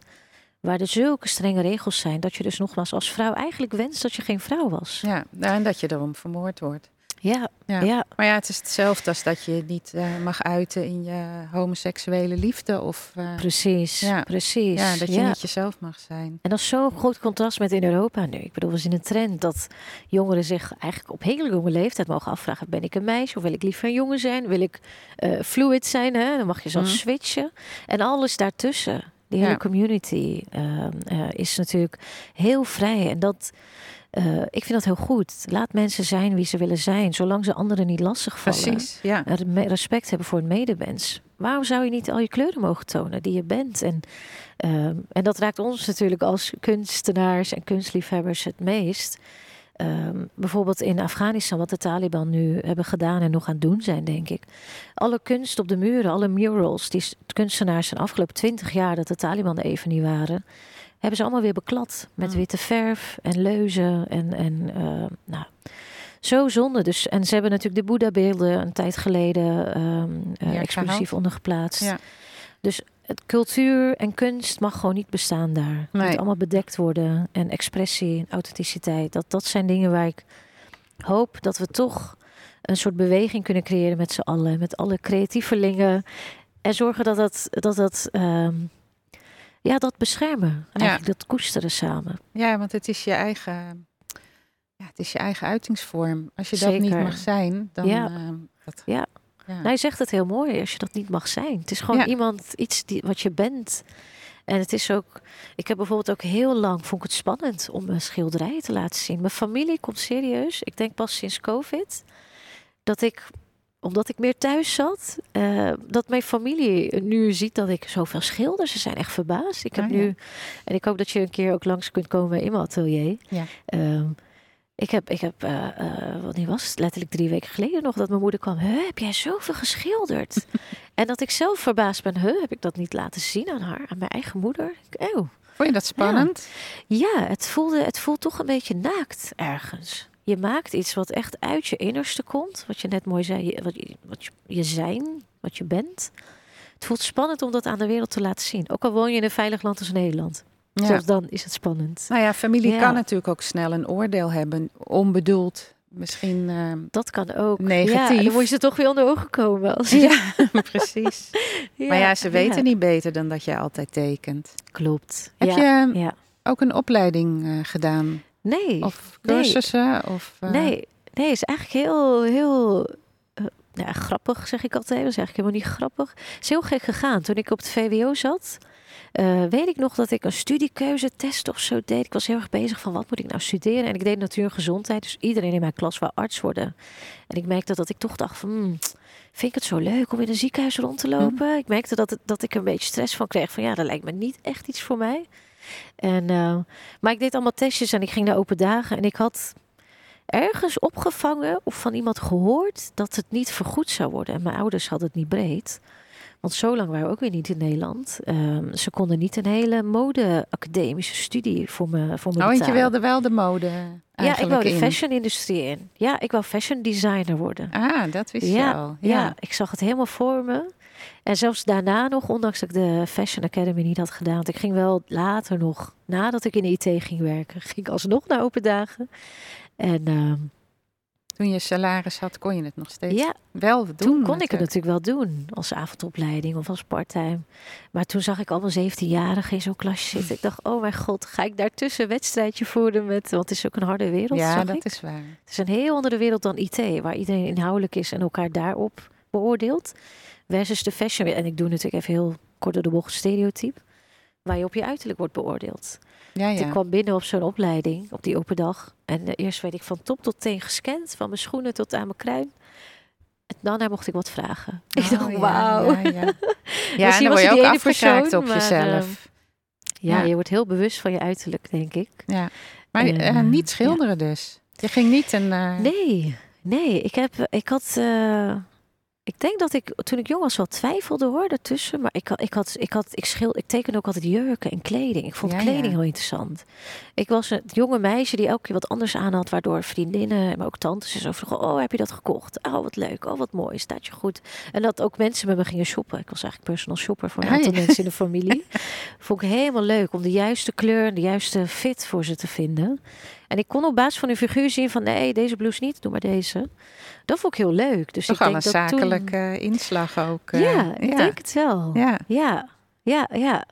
Waar er zulke strenge regels zijn, dat je dus nogmaals als vrouw eigenlijk wenst dat je geen vrouw was. ja. Nou, En dat je erom vermoord wordt. Ja, Ja. ja, Maar ja, het is hetzelfde als dat je niet eh, mag uiten in je homoseksuele liefde. Of eh, precies, Ja. precies. ja, dat je niet jezelf mag zijn. En dat is zo'n groot contrast met in Europa nu. Ik bedoel, we zien een trend dat jongeren zich eigenlijk op hele jonge leeftijd mogen afvragen: ben ik een meisje of wil ik liever een jongen zijn? Wil ik eh, fluid zijn? Hè? Dan mag je zelfs Mhm. switchen. En alles daartussen. Die hele community eh, eh, is natuurlijk heel vrij. En dat, eh, ik vind dat heel goed. Laat mensen zijn wie ze willen zijn, zolang ze anderen niet lastigvallen. Precies, ja. Re- respect hebben voor een medemens. Waarom zou je niet al je kleuren mogen tonen die je bent? En, ehm, en dat raakt ons natuurlijk als kunstenaars en kunstliefhebbers het meest. Ehm, bijvoorbeeld in Afghanistan, wat de Taliban nu hebben gedaan en nog aan het doen zijn, denk ik. Alle kunst op de muren, alle murals die kunstenaars zijn afgelopen twintig jaar dat de Taliban er even niet waren, hebben ze allemaal weer beklad met Mm. witte verf en leuzen en, en eh, nou, zo zonde. Dus, en ze hebben natuurlijk de Boeddha-beelden een tijd geleden ehm eh, exclusief ondergeplaatst. Ja. Dus het cultuur en kunst mag gewoon niet bestaan daar. Het Nee. moet allemaal bedekt worden. En expressie en authenticiteit. Dat, dat zijn dingen waar ik hoop dat we toch een soort beweging kunnen creëren met z'n allen. Met alle creatievelingen. En zorgen dat dat, dat, dat ehm, ja, dat beschermen. Eigenlijk dat koesteren samen. Ja, want het is je eigen, ja, het is je eigen uitingsvorm. Als je dat niet mag zijn, dan. Ja. dat, Ja. ja. Nou, je zegt het heel mooi als je dat niet mag zijn. Het is gewoon iemand, iets die, wat je bent. En het is ook, ik heb bijvoorbeeld ook heel lang, vond ik het spannend om mijn schilderijen te laten zien. Mijn familie komt serieus, ik denk pas sinds COVID, dat ik, omdat ik meer thuis zat, eh, dat mijn familie nu ziet dat ik zoveel schilder. Ze zijn echt verbaasd. Ik heb Ah, ja. nu, en ik hoop dat je een keer ook langs kunt komen in mijn atelier. Ja. Ehm, ik heb, ik heb uh, uh, wanneer was het? Letterlijk drie weken geleden nog dat mijn moeder kwam. Heb jij zoveel geschilderd? en dat ik zelf verbaasd ben. Huh, heb ik dat niet laten zien aan haar, aan mijn eigen moeder? Eeuw. Vond je dat spannend? Ja, ja het, voelde, het voelt toch een beetje naakt ergens. Je maakt iets wat echt uit je innerste komt. Wat je net mooi zei, je- wat je, wat je, je zijn, wat je bent. Het voelt spannend om dat aan de wereld te laten zien. Ook al woon je in een veilig land als Nederland. Ja. Zelfs dan is het spannend. Nou ja, familie Ja. kan natuurlijk ook snel een oordeel hebben, onbedoeld. Misschien. ehm, Dat kan ook. Negatief. Ja, dan moet je ze toch weer onder ogen komen. Als ja, precies. Ja, maar ja, ze weten niet beter dan dat je altijd tekent. Klopt. Heb je ook een opleiding eh, gedaan? Nee. Of nee. cursussen? Of, eh, Nee, nee, is eigenlijk heel, heel eh, ja, grappig, zeg ik altijd. Dat is eigenlijk helemaal niet grappig. Het is heel gek gegaan. Toen ik op het VWO zat, eh, weet ik nog dat ik een studiekeuzetest of zo deed. Ik was heel erg bezig van wat moet ik nou studeren. En ik deed natuur en gezondheid. Dus iedereen in mijn klas wou arts worden. En ik merkte dat ik toch dacht van... hmm, vind ik het zo leuk om in een ziekenhuis rond te lopen? Ik merkte dat, het, dat ik een beetje stress van kreeg. Van ja, dat lijkt me niet echt iets voor mij. En, eh, maar ik deed allemaal testjes en ik ging naar open dagen. En ik had ergens opgevangen of van iemand gehoord dat het niet vergoed zou worden. En mijn ouders hadden het niet breed. Want zo lang waren we ook weer niet in Nederland. Ehm, ze konden niet een hele mode-academische studie voor me, voor me Oh, want je wilde wel de mode ja, ik wou de in. fashion-industrie in. Ja, ik wou fashion designer worden. Ah, dat wist je Ja, al. Ja. ik zag het helemaal voor me. En zelfs daarna nog, ondanks dat ik de Fashion Academy niet had gedaan. Want ik ging wel later nog, nadat ik in de IT ging werken, ging ik alsnog naar open dagen. En ehm, Toen je salaris had, kon je het nog steeds ja, wel doen. toen kon ik het natuurlijk. wel doen. Als avondopleiding of als parttime. Maar toen zag ik allemaal 17-jarigen in zo'n klasje zitten. Ik dacht, oh mijn god, ga ik daartussen een wedstrijdje voeren met... Want het is ook een harde wereld, Ja, dat ik. is waar. Het is een heel andere wereld dan IT, waar iedereen inhoudelijk is en elkaar daarop beoordeelt. Versus de fashion. En ik doe natuurlijk even heel kort door de bocht stereotype. Waar je op je uiterlijk wordt beoordeeld. Ja, ja. Ik kwam binnen op zo'n opleiding, op die open dag. En eh, eerst werd ik van top tot teen gescand. Van mijn schoenen tot aan mijn kruin. En daarna mocht ik wat vragen. ik Oh, dacht, wauw. Ja, ja. Ja en dan was word je ook afgekraakt persoon, op maar, jezelf. Ja, Ja. je wordt heel bewust van je uiterlijk, denk ik. Ja. Maar eh, eh, niet schilderen dus. Je ging niet een... eh, Nee, nee. Ik, heb, ik had. Ik denk dat ik toen ik jong was wel twijfelde hoor daartussen. Maar ik, had- ik, had, ik, had, ik, schil, ik teken ook altijd jurken en kleding. Ik vond Ja, kleding ja. heel interessant. Ik was een jonge meisje die elke keer wat anders aan had. Waardoor vriendinnen, maar ook tantes en zo vroegen. Oh, heb je dat gekocht? Oh, wat leuk. Oh, wat mooi. Staat je goed. En dat ook mensen met me gingen shoppen. Ik was eigenlijk personal shopper voor een Ah, aantal ja. mensen in de familie. vond ik helemaal leuk om de juiste kleur en de juiste fit voor ze te vinden. En ik kon op basis van hun figuur zien van nee, deze blouse niet, doe maar deze. Dat vond ik heel leuk. Dus toch ik denk een dat toen- zakelijke inslag ook. eh, ja, ik denk het wel. Ja, Ja. ja, ja. ja.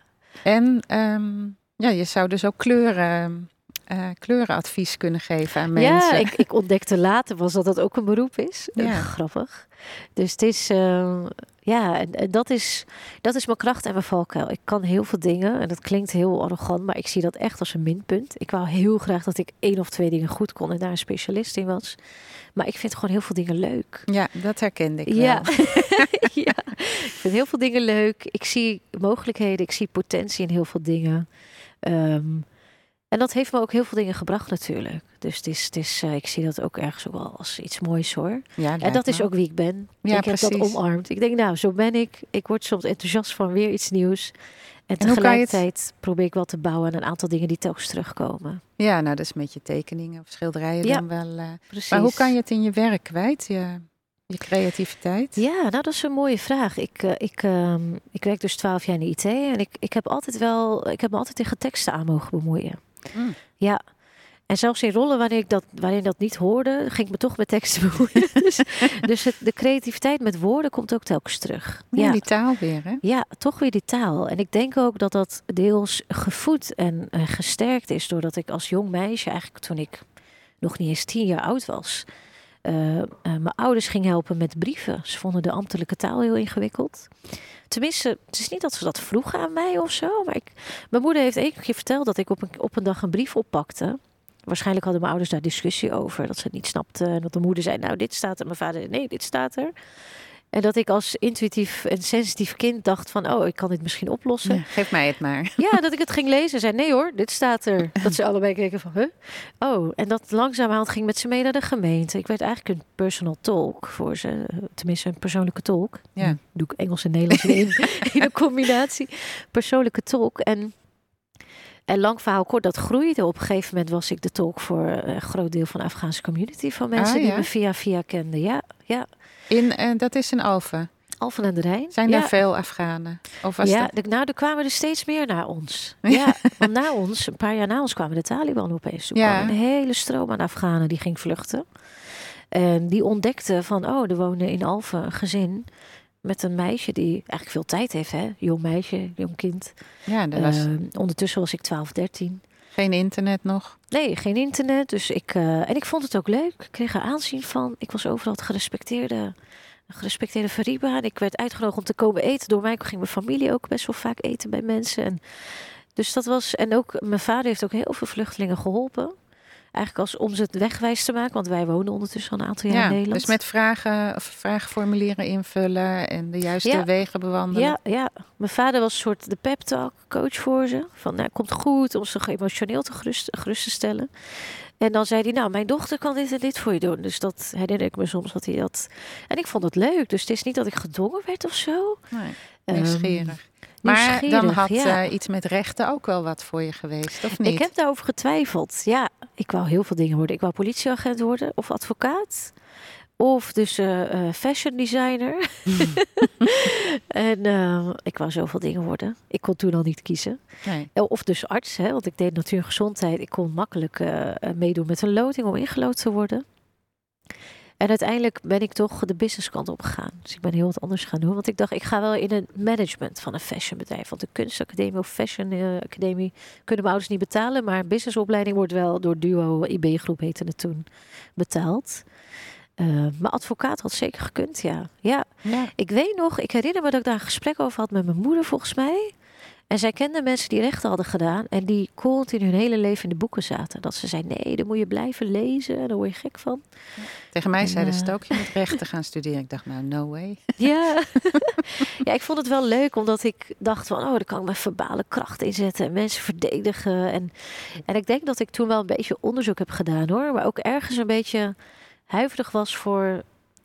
En ehm, ja, je zou dus ook kleuren, eh, kleurenadvies kunnen geven aan mensen. Ja, ik, ik ontdekte later was dat dat ook een beroep is. Ja. grappig. Dus het is, eh, ja, en, en dat is, dat is mijn kracht en mijn valkuil. Ik kan heel veel dingen en dat klinkt heel arrogant, maar ik zie dat echt als een minpunt. Ik wou heel graag dat ik één of twee dingen goed kon en daar een specialist in was. Maar ik vind gewoon heel veel dingen leuk. Ja, dat herkende ik Ja. wel. ja, ik vind heel veel dingen leuk. Ik zie mogelijkheden, ik zie potentie in heel veel dingen. Ehm, en dat heeft me ook heel veel dingen gebracht natuurlijk. Dus het is, het is, eh, ik zie dat ook ergens ook wel als iets moois hoor. Ja, En dat me is ook wie ik ben. Ja, ik heb dat omarmd. Ik denk, nou, zo ben ik. Ik word soms enthousiast van weer iets nieuws. En tegelijkertijd probeer ik wel te bouwen aan een aantal dingen die telkens terugkomen. Ja, nou, dat is met je tekeningen of schilderijen Ja. dan wel. eh. Precies. Maar hoe kan je het in je werk kwijt, je, je creativiteit? Ja, nou dat is een mooie vraag. Ik, eh, ik, ehm, ik werk dus twaalf jaar in de IT en ik, ik heb altijd wel, ik heb me altijd tegen teksten aan mogen bemoeien. Mm. Ja. En zelfs in rollen waarin ik dat, waarin dat niet hoorde, ging ik me toch met teksten bemoeien. dus dus het, de creativiteit met woorden komt ook telkens terug. Ja, Ja. die taal weer, hè? Ja, toch weer die taal. En ik denk ook dat dat deels gevoed en eh, gesterkt is doordat ik als jong meisje, eigenlijk toen ik nog niet eens tien jaar oud was, eh, eh, mijn ouders ging helpen met brieven. Ze vonden de ambtelijke taal heel ingewikkeld. Tenminste, het is niet dat ze dat vroegen aan mij of zo, maar ik, mijn moeder heeft één keer verteld dat ik op een, op een dag een brief oppakte. Waarschijnlijk hadden mijn ouders daar discussie over, dat ze het niet snapten. En dat de moeder zei, nou dit staat er, mijn vader, nee dit staat er. En dat ik als intuïtief en sensitief kind dacht van, oh, ik kan dit misschien oplossen. Ja, geef mij het maar. Ja, dat ik het ging lezen en zei, nee hoor, dit staat er. Dat ze allebei keken van, huh? Oh, en dat langzamerhand ging met ze mee naar de gemeente. Ik werd eigenlijk een personal talk voor ze. Tenminste, een persoonlijke tolk. Ja. Hm, Doe ik Engels en Nederlands in, in een combinatie. Persoonlijke tolk. En En lang verhaal kort, dat groeide. Op een gegeven moment was ik de tolk voor een groot deel van de Afghaanse community. Van mensen Ah, die me via via kenden. Ja, ja. In, eh, dat is in Alphen. Alphen aan de Rijn. Zijn ja. er veel Afghanen? Of was ja, dat... de- nou, er kwamen er steeds meer naar ons. Ja, want na ons, een paar jaar na ons, kwamen de Taliban opeens. Toen Ja. kwam een hele stroom aan Afghanen die ging vluchten. En die ontdekten van, oh, er wonen in Alphen een gezin met een meisje die eigenlijk veel tijd heeft, hè? Jong meisje, jong kind. Ja, er was Eh, ondertussen was ik 12, 13. Geen internet nog. Nee, geen internet. Dus ik, eh, en ik vond het ook leuk. Ik kreeg er aanzien van. Ik was overal het gerespecteerde, gerespecteerde Fariba. En ik werd uitgenodigd om te komen eten. Door mij ging mijn familie ook best wel vaak eten bij mensen. En, dus dat was. En ook mijn vader heeft ook heel veel vluchtelingen geholpen. Eigenlijk als om ze het wegwijs te maken. Want wij wonen ondertussen al een aantal jaar Ja, in Nederland. dus met vragen, of vraagformulieren invullen en de juiste Ja. wegen bewandelen. Ja, ja, mijn vader was een soort de pep talk coach voor ze. Van, nou, komt goed om ze emotioneel te gerust, gerust te stellen. En dan zei hij, nou, mijn dochter kan dit en dit voor je doen. Dus dat herinner ik me soms dat hij dat... En ik vond het leuk. Dus het is niet dat ik gedwongen werd of zo. Nee, Ehm. Maar dan had ja. eh, iets met rechten ook wel wat voor je geweest, of niet? Ik heb daarover getwijfeld. Ja, ik wou heel veel dingen worden. Ik wou politieagent worden of advocaat. Of dus eh, eh, fashion designer. en eh, ik wou zoveel dingen worden. Ik kon toen al niet kiezen. Nee. Of dus arts, hè, want ik deed natuur en gezondheid. Ik kon makkelijk meedoen met een loting om ingelood te worden. En uiteindelijk ben ik toch de businesskant op gegaan. Dus ik ben heel wat anders gaan doen. Want ik dacht, ik ga wel in het management van een fashionbedrijf. Want de kunstacademie of fashion eh, kunnen mijn ouders niet betalen. Maar een businessopleiding wordt wel door Duo, IB Groep heette het toen, betaald. Eh, maar advocaat had zeker gekund, ja. Ja, Ja. ik weet nog, ik herinner me dat ik daar een gesprek over had met mijn moeder volgens mij. En zij kende mensen die rechten hadden gedaan en die continu hun hele leven in de boeken zaten. Dat ze zei, nee, dan moet je blijven lezen en daar word je gek van. Tegen mij En, zeiden ze eh, het ook, je moet rechten gaan studeren. Ik dacht, nou, no way. Ja. ja, ik vond het wel leuk omdat ik dacht van, oh, daar kan ik mijn verbale kracht inzetten en mensen verdedigen. En, en ik denk dat ik toen wel een beetje onderzoek heb gedaan hoor, maar ook ergens een beetje huiverig was voor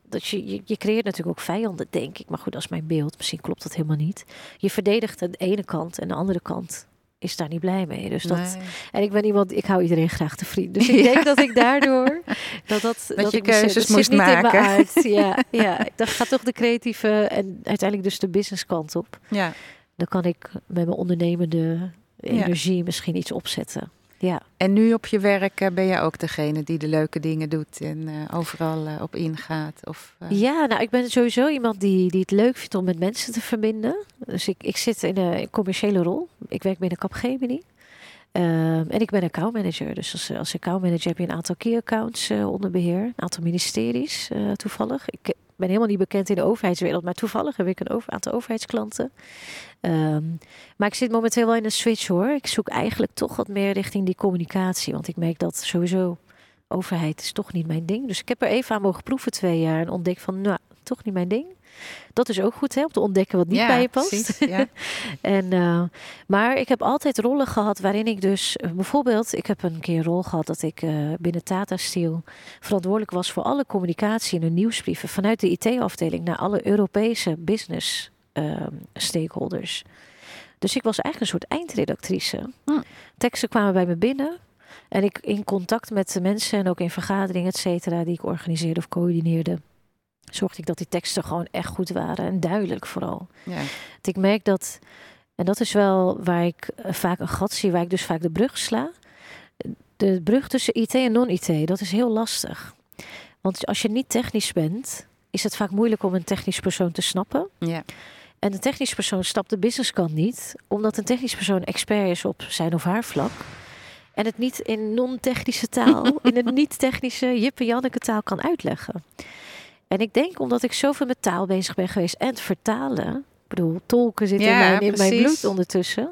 dat je, je, je creëert natuurlijk ook vijanden, denk ik. Maar goed, dat is mijn beeld. Misschien klopt dat helemaal niet. Je verdedigt de ene kant en de andere kant is daar niet blij mee. Dus dat, Nee. en ik ben iemand, ik hou iedereen graag te vriend. Dus ik denk dat ik daardoor dat dat, Dat je ik mezelf- keuzes dat moest niet maken. Ja, ja, ik dacht, ga toch de creatieve en uiteindelijk dus de business kant op. Ja, Dan kan ik met mijn ondernemende energie misschien iets opzetten. Ja. en nu op je werk eh, ben je ook degene die de leuke dingen doet en eh, overal eh, op ingaat. Of, Ja, nou, ik ben sowieso iemand die, die het leuk vindt om met mensen te verbinden. Dus ik, ik zit in een commerciële rol. Ik werk binnen Capgemini. Ehm, en ik ben accountmanager. Dus als, als accountmanager heb je een aantal key accounts onder beheer. Een aantal ministeries toevallig. Ik ben helemaal niet bekend in de overheidswereld. Maar toevallig heb ik een aantal overheidsklanten. Ehm, maar ik zit momenteel wel in een switch hoor. Ik zoek eigenlijk toch wat meer richting die communicatie. Want ik merk dat sowieso overheid is toch niet mijn ding. Dus ik heb er even aan mogen proeven twee jaar. En ontdek van, nou, toch niet mijn ding. Dat is ook goed hè, om te ontdekken wat niet ja, bij je past. precies, ja. En, eh, maar ik heb altijd rollen gehad waarin ik dus eh, bijvoorbeeld, ik heb een keer een rol gehad dat ik eh, binnen Tata Steel verantwoordelijk was voor alle communicatie en de nieuwsbrieven vanuit de IT-afdeling naar alle Europese business ehm, stakeholders. Dus ik was eigenlijk een soort eindredactrice. Hm. Teksten kwamen bij me binnen. En ik in contact met de mensen en ook in vergaderingen, et cetera, die ik organiseerde of coördineerde, zorgde ik dat die teksten gewoon echt goed waren en duidelijk vooral. ja. Want ik merk dat, en dat is wel waar ik eh, vaak een gat zie, waar ik dus vaak de brug sla. De brug tussen IT en non-IT, dat is heel lastig. Want als je niet technisch bent, is het vaak moeilijk om een technisch persoon te snappen. ja. En een technisch persoon stapt de businesskant niet, omdat een technisch persoon expert is op zijn of haar vlak. En het niet in non-technische taal, in een niet-technische Jippe-Janneke taal kan uitleggen. En ik denk omdat ik zoveel met taal bezig ben geweest en het vertalen. Ik bedoel, tolken zit in, mijn, in mijn precies. bloed ondertussen.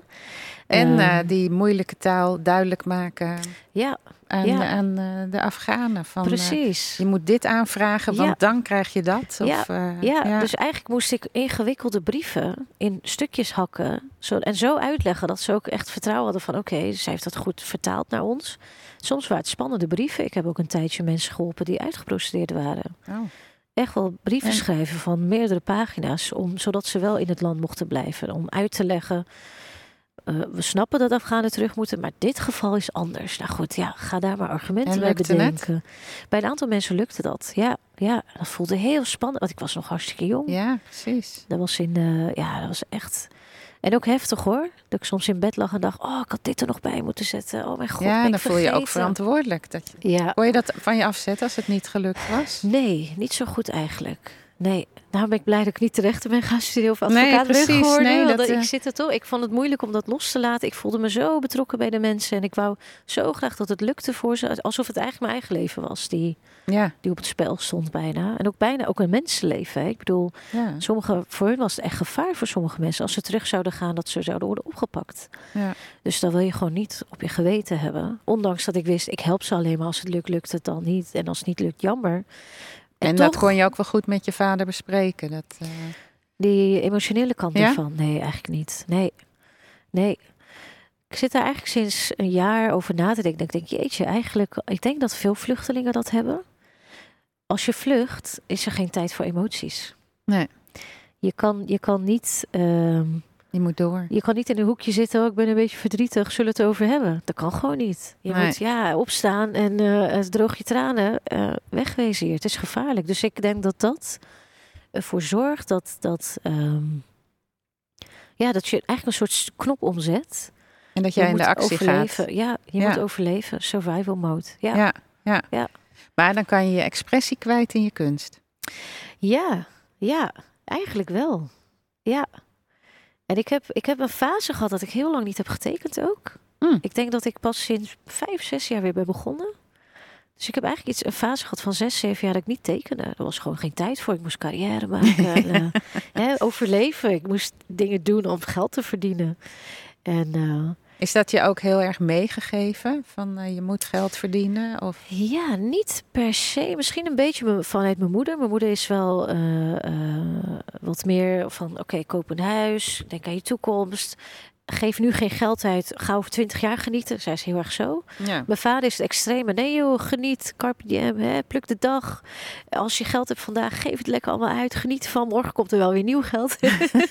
En Ehm, eh, die moeilijke taal duidelijk maken ja, aan, Ja. aan eh, de Afghanen. Van, eh, precies. je moet dit aanvragen, want Ja. dan krijg je dat. Of, Ja, Ja, dus eigenlijk moest ik ingewikkelde brieven in stukjes hakken. Zo, en zo uitleggen dat ze ook echt vertrouwen hadden van... oké, zij heeft dat goed vertaald naar ons. Soms waren het spannende brieven. Ik heb ook een tijdje mensen geholpen die uitgeprocedeerd waren. Oh, Echt wel brieven En- schrijven van meerdere pagina's... Om, zodat ze wel in het land mochten blijven. Om uit te leggen eh, we snappen dat Afghanen terug moeten, maar dit geval is anders. Nou goed, ja, ga daar maar argumenten En bij het? bedenken. Bij een aantal mensen lukte dat. Ja, ja, dat voelde heel spannend, want ik was nog hartstikke jong. Ja, precies. Dat was in, eh, ja, dat was echt. En ook heftig hoor. Dat ik soms in bed lag en dacht, oh, ik had dit er nog bij moeten zetten. Oh mijn god, ja, ik dan voel je ook verantwoordelijk. Dat je... Ja, Kon je dat van je afzetten als het niet gelukt was? nee, niet zo goed eigenlijk. Nee, daarom ben ik blij dat ik niet terecht ben gaan studeren of Nee, advocaat ben precies. geworden. Nee, dat, ik eh, zit er toch. Ik vond het moeilijk om dat los te laten. Ik voelde me zo betrokken bij de mensen en ik wou zo graag dat het lukte voor ze, alsof het eigenlijk mijn eigen leven was die, Ja, die op het spel stond bijna. En ook bijna ook een mensenleven. Hè. Ik bedoel, ja, sommige voor hun was het echt gevaar voor sommige mensen als ze terug zouden gaan dat ze zouden worden opgepakt. ja. Dus dat wil je gewoon niet op je geweten hebben. Ondanks dat ik wist, ik help ze alleen maar als het lukt, lukt het dan niet. En als het niet lukt, jammer. En, toch, dat kon je ook wel goed met je vader bespreken. Dat, eh, die emotionele kant Ja? ervan, nee, eigenlijk niet. Nee, nee. Ik zit daar eigenlijk sinds een jaar over na te denken. Ik denk, jeetje, eigenlijk, ik denk dat veel vluchtelingen dat hebben. Als je vlucht, is er geen tijd voor emoties. Nee. Je kan, je kan niet... ehm, je moet door. Je kan niet in een hoekje zitten, oh, ik ben een beetje verdrietig, zullen we het over hebben? Dat kan gewoon niet. Je Nee. moet ja, opstaan en eh, droog je tranen, eh, wegwezen hier. Het is gevaarlijk. Dus ik denk dat dat ervoor zorgt dat, dat, ehm, ja, dat je eigenlijk een soort knop omzet. En dat Je jij in de actie overleven. gaat. Ja, je Ja. moet overleven. Survival mode. Ja. Ja, ja. Ja. Maar dan kan je je expressie kwijt in je kunst. Ja, ja, eigenlijk wel. Ja. En ik heb, ik heb een fase gehad dat ik heel lang niet heb getekend ook. Mm. Ik denk dat ik pas sinds vijf, zes jaar weer ben begonnen. Dus ik heb eigenlijk iets, een fase gehad van zes, zeven jaar dat ik niet tekende. Er was gewoon geen tijd voor. Ik moest carrière maken, en, eh, hè, overleven. Ik moest dingen doen om geld te verdienen. En eh, Is dat je ook heel erg meegegeven? Van eh, je moet geld verdienen? Of... Ja, niet per se. Misschien een beetje vanuit mijn moeder. Mijn moeder is wel eh, eh, wat meer van: oké, koop een huis, denk aan je toekomst. Geef nu geen geld uit, ga over twintig jaar genieten. Zij is heel erg zo. Ja. Mijn vader is het extreme. Nee joh, geniet, carpe diem, hè, pluk de dag. Als je geld hebt vandaag, geef het lekker allemaal uit. Geniet ervan, morgen komt er wel weer nieuw geld.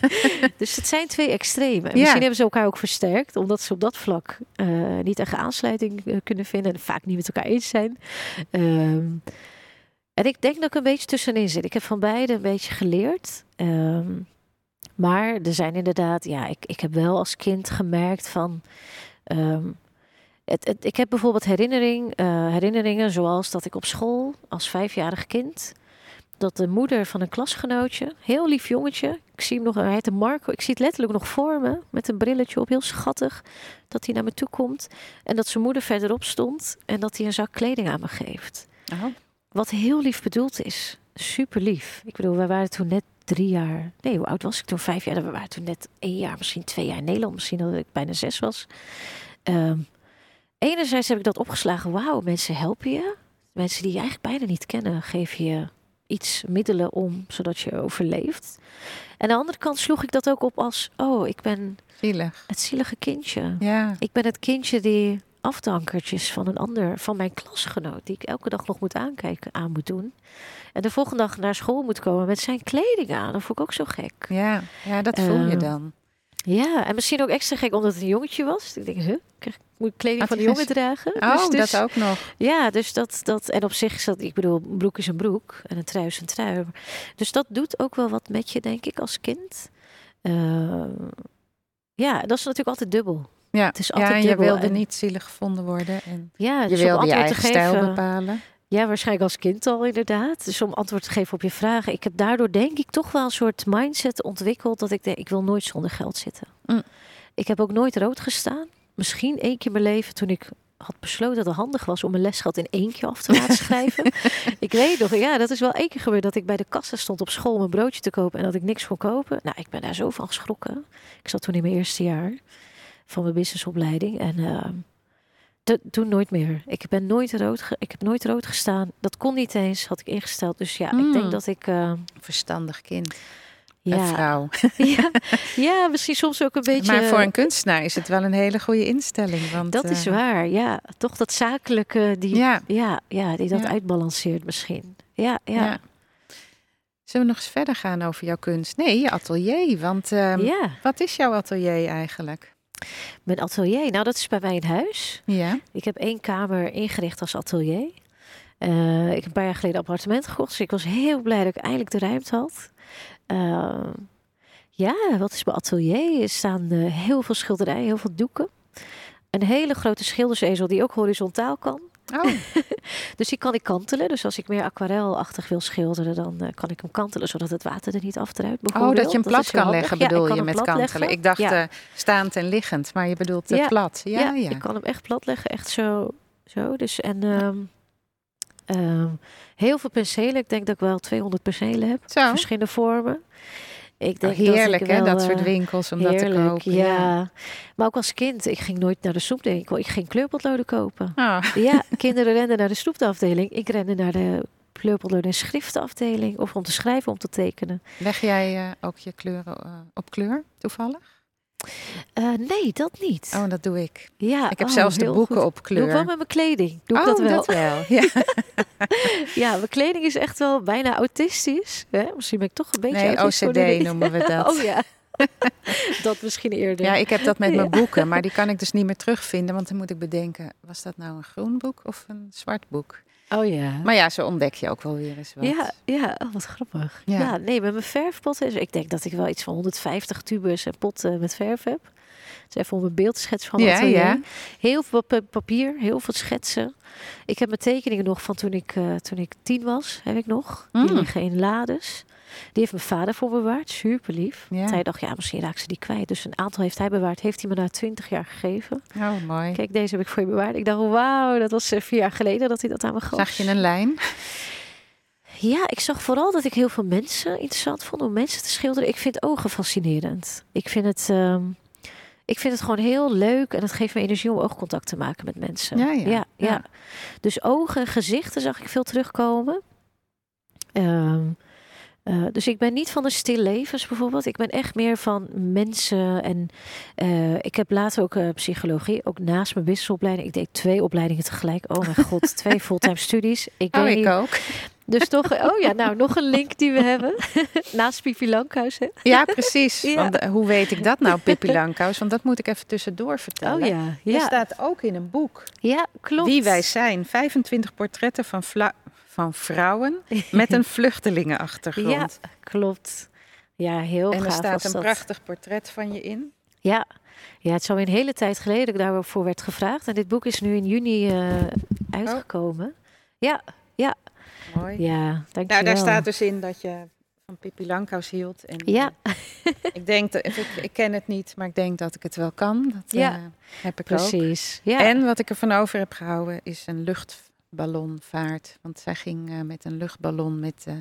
dus het zijn twee extremen. Ja. Misschien hebben ze elkaar ook versterkt, omdat ze op dat vlak eh, niet echt aansluiting eh, kunnen vinden en vaak niet met elkaar eens zijn. Ehm, en ik denk dat ik een beetje tussenin zit. Ik heb van beide een beetje geleerd. Ehm, maar er zijn inderdaad, ja, ik, ik heb wel als kind gemerkt van. ehm, het, het- ik heb bijvoorbeeld herinnering, eh, herinneringen zoals dat ik op school als vijfjarig kind. Dat de moeder van een klasgenootje, heel lief jongetje, ik zie hem nog, hij heette Marco, ik zie het letterlijk nog voor me, met een brilletje op, heel schattig, dat hij naar me toe komt. En dat zijn moeder verderop stond en dat hij een zak kleding aan me geeft. Oh. Wat heel lief bedoeld is. Super lief. Ik bedoel, wij waren toen net drie jaar. Nee, hoe oud was ik toen? Vijf jaar. We waren toen net één jaar, misschien twee jaar in Nederland. Misschien dat ik bijna zes was. Ehm, enerzijds heb ik dat opgeslagen. Wauw, mensen helpen je. Mensen die je eigenlijk bijna niet kennen, geven je iets middelen om, zodat je overleeft. En aan de andere kant sloeg ik dat ook op als, oh, ik ben Zielig. het zielige kindje. Ja. Ik ben het kindje die afdankertjes van een ander, van mijn klasgenoot, die ik elke dag nog moet aankijken, aan moet doen. En de volgende dag naar school moet komen met zijn kleding aan. Dat vond ik ook zo gek. Ja. ja, dat voel je Eh, dan. Ja, en misschien ook extra gek omdat het een jongetje was. Ik denk, huh, krijg- moet ik kleding van hij jongen dragen? Oh, Dus- dus- dat ook nog. Ja, dus dat, dat, en op zich is dat, ik bedoel, een broek is een broek en een trui is een trui. Dus dat doet ook wel wat met je, denk ik, als kind. Eh, ja, dat is natuurlijk altijd dubbel. Ja, Het is ja altijd en je wilde en- niet zielig gevonden worden. En Ja, je dus wilde je eigen te stijl geven- bepalen. Ja, waarschijnlijk als kind al inderdaad. Dus om antwoord te geven op je vragen. Ik heb daardoor denk ik toch wel een soort mindset ontwikkeld dat ik denk, ik wil nooit zonder geld zitten. Mm. Ik heb ook nooit rood gestaan. Misschien één keer in mijn leven toen ik had besloten dat het handig was om mijn lesgeld in één keer af te laten schrijven. ik weet nog, ja, dat is wel één keer gebeurd dat ik bij de kassa stond op school om een broodje te kopen en dat ik niks kon kopen. Nou, ik ben daar zo van geschrokken. Ik zat toen in mijn eerste jaar van mijn businessopleiding en to- toen nooit meer. Ik ben nooit rood, ik heb nooit rood gestaan. Dat kon niet eens, had ik ingesteld. Dus ja, ik denk dat ik eh, Verstandig kind. ja, Een vrouw. ja, ja, misschien soms ook een beetje. Maar voor een kunstenaar is het wel een hele goede instelling. Want, dat is eh, waar, ja. Toch dat zakelijke die, ja. Ja, Ja, die dat Ja. uitbalanceert misschien. Ja, ja. ja. ja. Zullen we nog eens verder gaan over jouw kunst? Nee, je atelier. Want ehm, wat is jouw atelier eigenlijk? Mijn atelier, nou dat is bij mij in huis. Ja. Ik heb één kamer ingericht als atelier. Eh, ik heb een paar jaar geleden een appartement gekocht. Dus ik was heel blij dat ik eindelijk de ruimte had. Uh, ja, wat is mijn atelier? Er staan uh, heel veel schilderijen, heel veel doeken. Een hele grote schildersezel die ook horizontaal kan. Oh. dus die kan ik kantelen. Dus als ik meer aquarelachtig wil schilderen, dan uh, kan ik hem kantelen zodat het water er niet afdruipt. Oh, dat je hem plat kan leggen, bedoel ja, je met kantelen? Leggen. Ik dacht ja. uh, staand en liggend, maar je bedoelt uh, ja. plat. Ja, ja, ja, ik kan hem echt plat leggen, echt zo. zo. Dus en um, um, heel veel penselen. Ik denk dat ik wel 200 penselen heb. Zo. Verschillende vormen. Ik denk oh, heerlijk, hè, dat soort winkels om dat te kopen. Ja. ja. maar ook als kind. Ik ging nooit naar de snoepwinkel. Ik ging kleurpotloden kopen. Oh. Ja, kinderen renden naar de snoepafdeling. Ik rende naar de kleurpotloden en schriftenafdeling. Of om te schrijven, om te tekenen. Leg jij uh, ook je kleuren uh, op kleur, toevallig? Uh, nee, dat niet. Oh, dat doe ik. Ja, ik heb oh, zelfs de boeken goed. op kleur. Doe ik wel met mijn kleding. Doe oh, ik dat wel. Dat wel. Ja. ja, mijn kleding is echt wel bijna autistisch. Hè? Misschien ben ik toch een beetje Nee. OCD noemen we dat. Oh ja. dat misschien eerder. Ja, ik heb dat met Ja. mijn boeken, maar die kan ik dus niet meer terugvinden. Want dan moet ik bedenken, was dat nou een groen boek of een zwart boek? Oh ja. Maar ja, zo ontdek je ook wel weer eens wat. Ja, ja oh, wat grappig. Ja. Ja. nee, met mijn verfpotten. is- Ik denk dat ik wel iets van 150 tubes en potten met verf heb. Dus even om een beeld te schetsen van mijn Ja, ja. Heel veel pa- papier, heel veel schetsen. Ik heb mijn tekeningen nog van toen ik, eh, toen ik tien was, heb ik nog. Die Mm. liggen in lades. Die heeft mijn vader voor bewaard, super lief. Ja. Want Hij dacht, ja, misschien raak ze die kwijt. Dus een aantal heeft hij bewaard, heeft hij me na twintig jaar gegeven. Oh, mooi. Kijk, deze heb ik voor je bewaard. Ik dacht, wauw, dat was eh, vier jaar geleden dat hij dat aan me gaf. Zag je een lijn? Ja, ik zag vooral dat ik heel veel mensen interessant vond om mensen te schilderen. Ik vind ogen fascinerend. Ik vind het, ehm, ik vind het gewoon heel leuk en het geeft me energie om oogcontact te maken met mensen. Ja, ja. ja, Ja. Dus ogen en gezichten zag ik veel terugkomen. Ehm, eh, dus ik ben niet van de stillevens bijvoorbeeld. Ik ben echt meer van mensen. En eh, ik heb later ook eh, psychologie, ook naast mijn businessopleiding. Ik deed twee opleidingen tegelijk. Oh mijn god, twee fulltime studies. Ik Oh, ik niet. ook. Dus toch, oh ja, nou nog een link die we hebben. Naast Pipi Lankhuis. Hè? Ja, precies. Ja. Want, hoe weet ik dat nou, Pippi Langkous? Want dat moet ik even tussendoor vertellen. Oh ja, Er ja. staat ook in een boek Ja, klopt. wie wij zijn. 25 portretten van, vla- van vrouwen met een vluchtelingenachtergrond. Ja, klopt. Ja, heel en er gaaf staat was een dat. prachtig portret van je in. Ja. ja, het is al een hele tijd geleden dat ik daarvoor werd gevraagd. En dit boek is nu in juni eh, uitgekomen. Ja, Mooi. ja, dankjewel. Nou, daar staat dus in dat je van Pippi Langkous hield. En, Ja. eh, ik denk dat, ik, ik ken het niet, maar ik denk dat ik het wel kan. Dat Ja. eh, heb ik ook. Precies. Ja. En wat ik ervan over heb gehouden is een luchtballonvaart. Want zij ging eh, met een luchtballon met eh,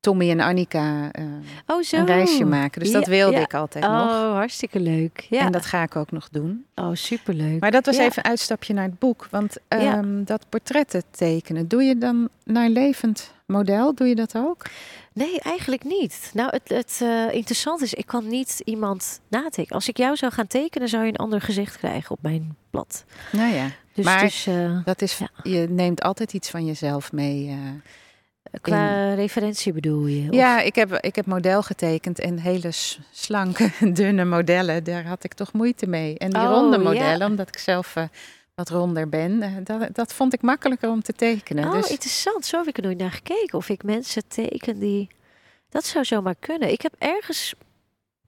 Tommy en Annika eh, oh, zo. een reisje maken. Dus dat wilde ja. ik altijd Oh, nog. hartstikke leuk. Ja. En dat ga ik ook nog doen. Oh, superleuk. Maar dat was even een uitstapje naar het boek. Want ehm, dat portretten tekenen, doe je dan naar levend model? Doe je dat ook? Nee, eigenlijk niet. Nou, het, het eh, interessant is, ik kan niet iemand natekenen. Als ik jou zou gaan tekenen, zou je een ander gezicht krijgen op mijn blad. Nou ja, Dus, Maar dus eh, dat is, Ja. je neemt altijd iets van jezelf mee. eh. qua referentie bedoel je? Of- Ja, ik heb, ik heb model getekend en hele slanke, dunne modellen, daar had ik toch moeite mee. En die Oh, ronde ja. modellen, omdat ik zelf eh, wat ronder ben, dat, dat vond ik makkelijker om te tekenen. Oh, dus interessant. Zo heb ik er nooit naar gekeken. Of ik mensen teken die... Dat zou zomaar kunnen. Ik heb ergens...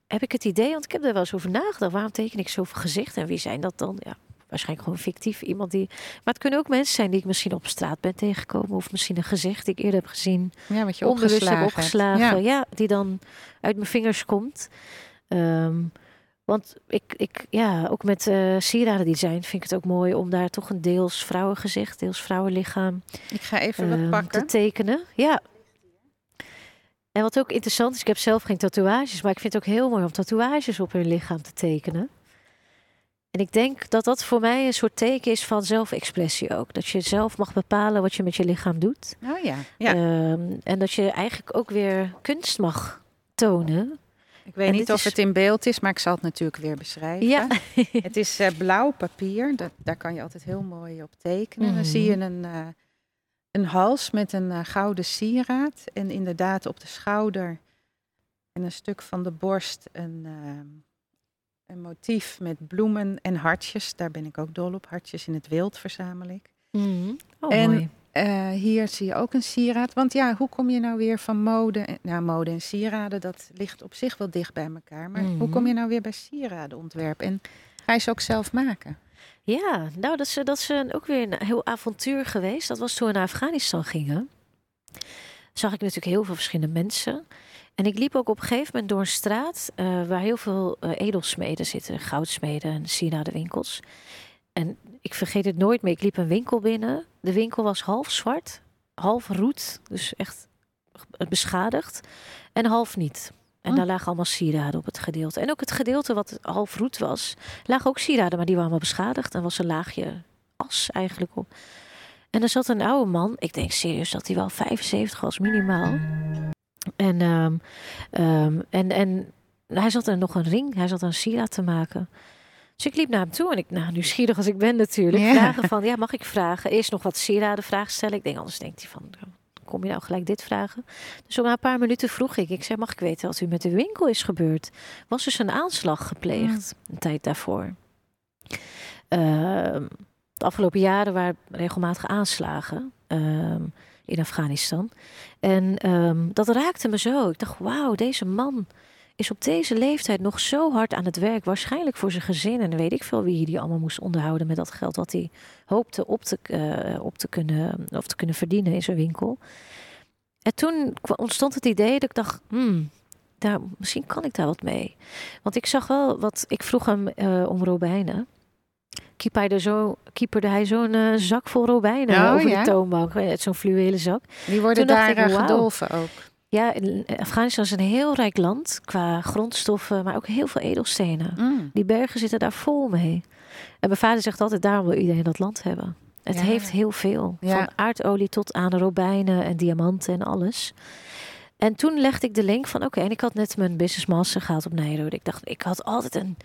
Heb ik het idee, want ik heb er wel eens over nagedacht. Waarom teken ik zoveel gezichten? En wie zijn dat dan? Ja, waarschijnlijk gewoon fictief. Iemand die... Maar het kunnen ook mensen zijn die ik misschien op straat ben tegengekomen. Of misschien een gezicht die ik eerder heb gezien. ja, wat je onbewust opgeslagen heb hebt. opgeslagen. Ja. Ja. die dan uit mijn vingers komt. Ehm, want ik, ik, ja, ook met eh sieraden design vind ik het ook mooi om daar toch een deels vrouwengezicht, deels vrouwenlichaam Ik ga even ehm, wat te pakken. tekenen. Ja. En wat ook interessant is, ik heb zelf geen tatoeages, maar ik vind het ook heel mooi om tatoeages op hun lichaam te tekenen. En ik denk dat dat voor mij een soort teken is van zelfexpressie ook. Dat je zelf mag bepalen wat je met je lichaam doet. Oh ja, ja. Ehm, en dat je eigenlijk ook weer kunst mag tonen. Ik weet en niet of is- het in beeld is, maar ik zal het natuurlijk weer beschrijven. Ja. Het is eh, blauw papier, dat, daar kan je altijd heel mooi op tekenen. Dan Mhm. zie je een, eh, een hals met een eh, gouden sieraad. En inderdaad op de schouder en een stuk van de borst een, een motief met bloemen en hartjes. Daar ben ik ook dol op. Hartjes in het wild verzamel ik. Oh, En- mooi. Eh, hier zie je ook een sieraad. Want ja, hoe kom je nou weer van mode? en- Nou, mode en sieraden, dat ligt op zich wel dicht bij elkaar. Maar hoe Mhm. kom je nou weer bij sieradenontwerp? En ga je ze ook zelf maken? Ja, nou, dat is, dat is een- ook weer een heel avontuur geweest. Dat was toen we naar Afghanistan gingen. Zag ik natuurlijk heel veel verschillende mensen. En ik liep ook op een gegeven moment door een straat eh, waar heel veel eh, edelsmeden zitten, goudsmeden en sieradenwinkels. En ik vergeet het nooit meer. Ik liep een winkel binnen. De winkel was half zwart, half roet, dus echt beschadigd, en half niet. En Hm. daar lagen allemaal sieraden op het gedeelte. En ook het gedeelte wat half roet was, lagen ook sieraden, maar die waren allemaal beschadigd. En was een laagje as eigenlijk op. En er zat een oude man, ik denk serieus dat hij wel 75 was minimaal. En, ehm, ehm, en, en hij zat er nog een ring, hij zat een sieraad te maken. Dus ik liep naar hem toe en ik, nou nieuwsgierig als ik ben natuurlijk, Ja. vragen van, ja mag ik vragen? Eerst nog wat sieraden vragen stellen. Ik denk anders denkt hij van, kom je nou gelijk dit vragen? Dus na een paar minuten vroeg ik, ik zei, mag ik weten wat u met de winkel is gebeurd? Was dus een aanslag gepleegd een tijd daarvoor. Ehm, de afgelopen jaren waren regelmatig aanslagen ehm, in Afghanistan. En ehm, dat raakte me zo. Ik dacht, wauw, deze man is op deze leeftijd nog zo hard aan het werk. Waarschijnlijk voor zijn gezin. En weet ik veel wie die allemaal moest onderhouden met dat geld wat hij hoopte op te, eh, op te, kunnen, of te kunnen verdienen in zijn winkel. En toen ontstond het idee dat ik dacht, hmm, daar, misschien kan ik daar wat mee. Want ik zag wel wat, ik vroeg hem eh, om robijnen. Zo, kieperde hij zo'n eh, zak vol robijnen Oh, over ja? de toonbank. Zo'n fluwelen zak. Die worden Toen daar ik, gedolven ook. Ja, in- Afghanistan is een heel rijk land qua grondstoffen, maar ook heel veel edelstenen. Mm. Die bergen zitten daar vol mee. En mijn vader zegt altijd, daarom wil iedereen dat land hebben. Het Ja. heeft heel veel. Ja. Van aardolie tot aan robijnen en diamanten en alles. En toen legde ik de link van, oké, en ik had net mijn business master gehaald op Nijrode. Ik dacht, ik had altijd een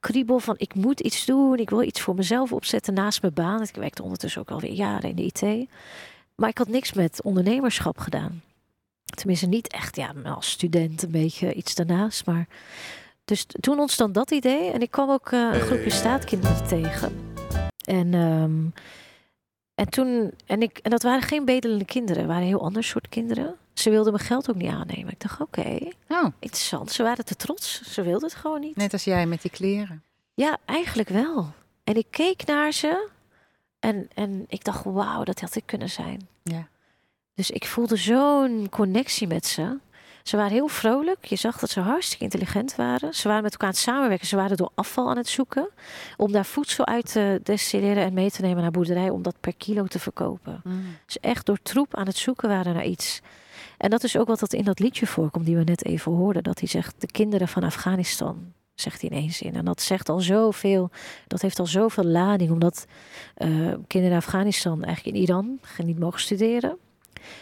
kriebel van, ik moet iets doen. Ik wil iets voor mezelf opzetten naast mijn baan. Ik werkte ondertussen ook alweer jaren in de IT. Maar ik had niks met ondernemerschap gedaan. Tenminste, niet echt, ja, als student een beetje iets daarnaast. Maar dus toen ontstond dat idee. En ik kwam ook eh, een groepje staatkinderen tegen. En, ehm, en toen, en, ik, en dat waren geen bedelende kinderen, het waren een heel ander soort kinderen. Ze wilden mijn geld ook niet aannemen. Ik dacht, oké, Oh, interessant. Ze waren te trots. Ze wilden het gewoon niet. net als jij met die kleren. Ja, eigenlijk wel. En ik keek naar ze en, en ik dacht, wauw, dat had ik kunnen zijn. Ja. Dus ik voelde zo'n connectie met ze. Ze waren heel vrolijk. Je zag dat ze hartstikke intelligent waren. Ze waren met elkaar aan het samenwerken. Ze waren door afval aan het zoeken. Om daar voedsel uit te destilleren en mee te nemen naar boerderij. Om dat per kilo te verkopen. Mm. Ze echt door troep aan het zoeken waren naar iets. En dat is ook wat dat in dat liedje voorkomt, die we net even hoorden. Dat hij zegt, de kinderen van Afghanistan, zegt hij in één zin. En dat zegt al zoveel, dat heeft al zoveel lading. Omdat eh, kinderen in Afghanistan eigenlijk in Iran niet mogen studeren.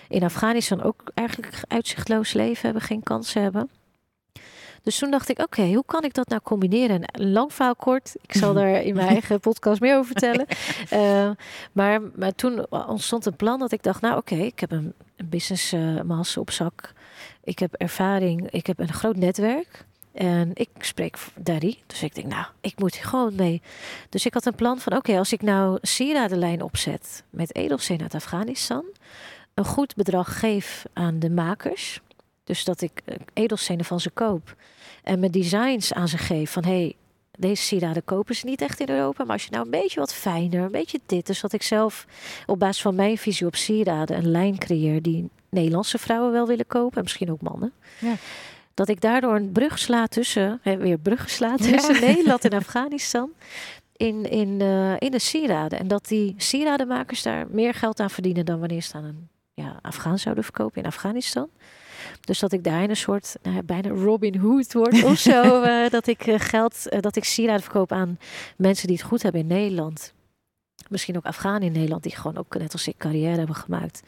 In Afghanistan ook eigenlijk uitzichtloos leven hebben, geen kansen hebben. Dus toen dacht ik, oké, hoe kan ik dat nou combineren? En lang verhaal kort, ik zal daar in mijn eigen podcast meer over vertellen. Eh, maar, maar toen ontstond een plan dat ik dacht, nou oké, ik heb een, een business eh, master op zak. Ik heb ervaring, ik heb een groot netwerk. En ik spreek Daddy. Dus ik denk, nou, ik moet hier gewoon mee. Dus ik had een plan van, oké, als ik nou sieradenlijn opzet met edelstenen uit Afghanistan. Een goed bedrag geef aan de makers. Dus dat ik eh, edelstenen van ze koop. En mijn designs aan ze geef van, hey, deze sieraden kopen ze niet echt in Europa. Maar als je nou een beetje wat fijner, een beetje dit. Dus dat ik zelf op basis van mijn visie op sieraden een lijn creëer die Nederlandse vrouwen wel willen kopen. En misschien ook mannen. Ja. Dat ik daardoor een brug sla tussen, hè, weer bruggen sla tussen Nederland en Afghanistan. In, in, eh, in de sieraden. En dat die sieradenmakers daar meer geld aan verdienen dan wanneer ze aan een ja, Afghaan zouden verkopen in Afghanistan. Dus dat ik daar in een soort nou, bijna Robin Hood word of zo. eh, dat ik eh, geld, eh, dat ik sieraden verkoop aan mensen die het goed hebben in Nederland. Misschien ook Afghanen in Nederland die gewoon ook net als ik carrière hebben gemaakt.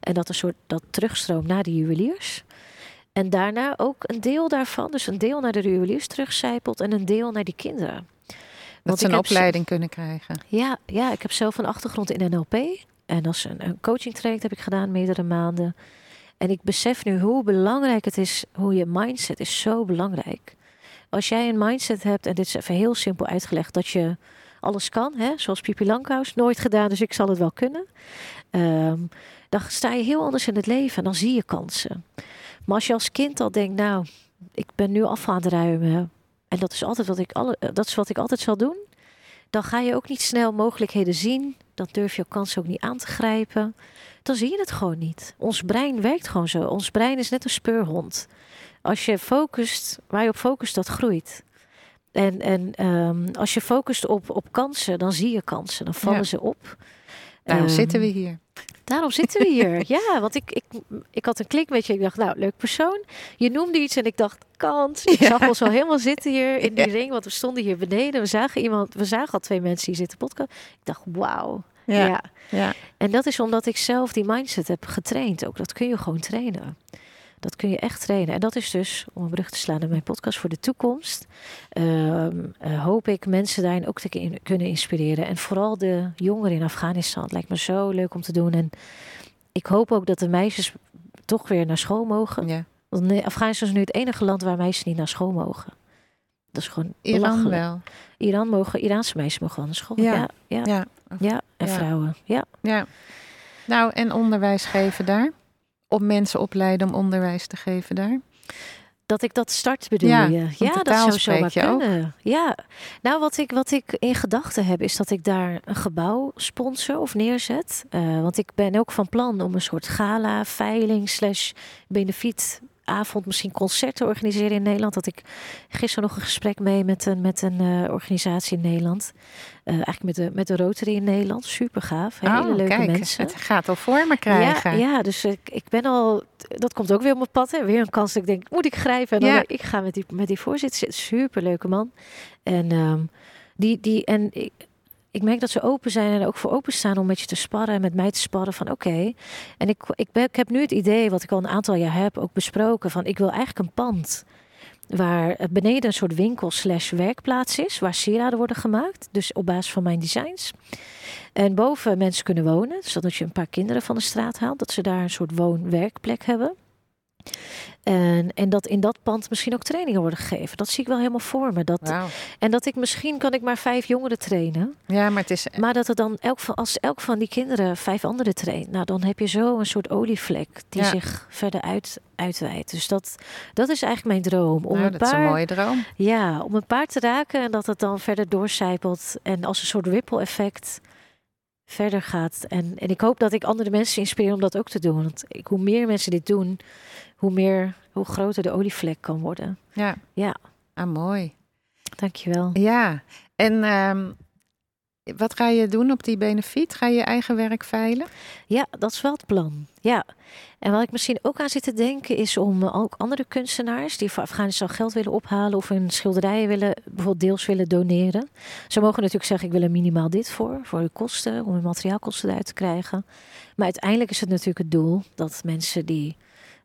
En dat een soort dat terugstroomt naar de juweliers. En daarna ook een deel daarvan, dus een deel naar de juweliers terugcijpelt en een deel naar die kinderen. Dat ze een opleiding kunnen krijgen. ja, ja, ik heb zelf een achtergrond in NLP. En is een, een coaching traject heb ik gedaan, meerdere maanden. En ik besef nu hoe belangrijk het is, hoe je mindset is zo belangrijk. Als jij een mindset hebt, en dit is even heel simpel uitgelegd, dat je alles kan, hè? zoals Pipi Langkous, nooit gedaan, dus ik zal het wel kunnen. Ehm, dan sta je heel anders in het leven en dan zie je kansen. Maar als je als kind al denkt, nou, ik ben nu af aan het ruimen en dat is altijd wat ik, alle, dat is wat ik altijd zal doen, dan ga je ook niet snel mogelijkheden zien. Dan durf je kansen ook niet aan te grijpen. Dan zie je het gewoon niet. Ons brein werkt gewoon zo. Ons brein is net een speurhond. Als je focust, waar je op focust, dat groeit. En, en ehm, als je focust op, op kansen, dan zie je kansen. Dan vallen Ja. ze op. Daarom Ehm, zitten we hier. Daarom zitten we hier. ja, want ik, ik, ik had een klik met je. Ik dacht, nou, leuk persoon. Je noemde iets en ik dacht, kans. Ik Ja. zag ons al helemaal zitten hier in die Ja. ring. Want we stonden hier beneden. We zagen iemand, we zagen al twee mensen die zitten podcast. Ik dacht, wauw. Ja. Ja. Ja. En dat is omdat ik zelf die mindset heb getraind ook. Dat kun je gewoon trainen. Dat kun je echt trainen. En dat is dus, om een brug te slaan naar mijn podcast voor de toekomst, ehm, eh, hoop ik mensen daarin ook te kun- kunnen inspireren. En vooral de jongeren in Afghanistan. Het lijkt me zo leuk om te doen. En ik hoop ook dat de meisjes toch weer naar school mogen. ja. Want Afghanistan is nu het enige land waar meisjes niet naar school mogen. Dat is gewoon Iran wel. Iran mogen, Iraanse meisjes mogen wel naar school. Ja. Ja, ja, ja. Ja. en vrouwen. Ja. Ja. Nou, en onderwijs geven daar? Op mensen opleiden om onderwijs te geven daar? Dat ik dat start bedoel Ja, je? Ja, dat zou zomaar je ook. kunnen. Ja, nou wat ik, wat ik in gedachten heb is dat ik daar een gebouw sponsor of neerzet. Eh, want ik ben ook van plan om een soort gala, veiling, slash benefiet avond, misschien concerten organiseren in Nederland. Dat ik gisteren nog een gesprek mee met een, met een eh, organisatie in Nederland. Eh, eigenlijk met de, met de Rotary in Nederland. Super gaaf. Hele oh, leuke kijk, mensen. het gaat al vormen krijgen. Ja, ja, dus ik, ik ben al. Dat komt ook weer op mijn pad. Hè. Weer een kans dat ik denk, moet ik grijpen? En dan Ja. ik, ga met die, met die voorzitter zitten. Superleuke man. En ehm, die, die en ik, ik merk dat ze open zijn en ook voor openstaan om met je te sparren en met mij te sparren van oké. En ik, ik, heb nu het idee, wat ik al een aantal jaar heb, ook besproken van ik wil eigenlijk een pand waar beneden een soort winkel slash werkplaats is, waar sieraden worden gemaakt, dus op basis van mijn designs. En boven mensen kunnen wonen, zodat je een paar kinderen van de straat haalt, dat ze daar een soort woon-werkplek hebben. En, en dat in dat pand misschien ook trainingen worden gegeven. Dat zie ik wel helemaal voor me. Dat. En dat ik misschien kan ik maar vijf jongeren trainen. Ja, maar het is... Maar dat er dan elk van, als elk van die kinderen vijf anderen traint, nou dan heb je zo een soort olievlek die Ja. zich verder uit, uitweidt. Dus dat, dat is eigenlijk mijn droom. Om nou, een dat is paar, een mooie droom. ja, om een paar te raken en dat het dan verder doorcijpelt en als een soort ripple effect verder gaat. En, en ik hoop dat ik andere mensen inspireer om dat ook te doen. Want ik, hoe meer mensen dit doen, hoe meer, hoe groter de olievlek kan worden. Ja. Ja. Ah, mooi. Dankjewel. Ja, en ehm, wat ga je doen op die benefiet? Ga je je eigen werk veilen? Ja, dat is wel het plan. Ja. En wat ik misschien ook aan zit te denken is om eh, ook andere kunstenaars die voor Afghanistan geld willen ophalen of hun schilderijen willen, bijvoorbeeld deels willen doneren. Ze mogen natuurlijk zeggen, ik wil er minimaal dit voor, voor de kosten, om hun materiaalkosten eruit te krijgen. Maar uiteindelijk is het natuurlijk het doel dat mensen die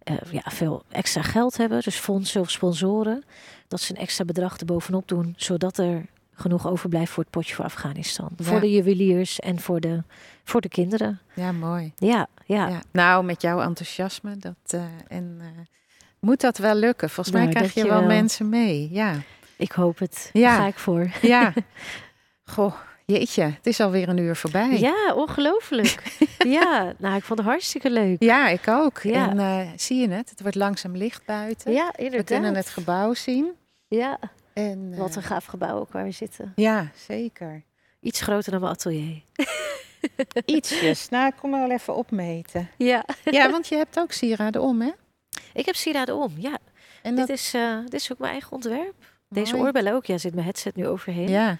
eh, ja, veel extra geld hebben, dus fondsen of sponsoren, dat ze een extra bedrag erbovenop doen, zodat er genoeg overblijft voor het potje voor Afghanistan. Ja. Voor de juweliers en voor de, voor de kinderen. Ja, mooi. Ja, ja. Ja. Nou, met jouw enthousiasme dat, eh, en eh, moet dat wel lukken. Volgens mij Nou, krijg je wel mensen mee. Ja, ik hoop het. Ja. Daar ga ik voor. ja. Goh, jeetje, het is alweer een uur voorbij. Ja, ongelooflijk. ja, nou, ik vond het hartstikke leuk. Ja, ik ook. Ja. En eh, zie je het? Het wordt langzaam licht buiten. Ja, We inderdaad. kunnen het gebouw zien. Ja, En, eh, wat een gaaf gebouw ook waar we zitten. Ja, zeker. Iets groter dan mijn atelier. Ietsjes. nou, ik kom er wel even opmeten. Ja. Ja, want je hebt ook sieraden om, hè? Ik heb sieraden om, ja. En Dit, is, eh, dit is ook mijn eigen ontwerp. Deze oorbellen ook. Ja, zit mijn headset nu overheen. Ja, maar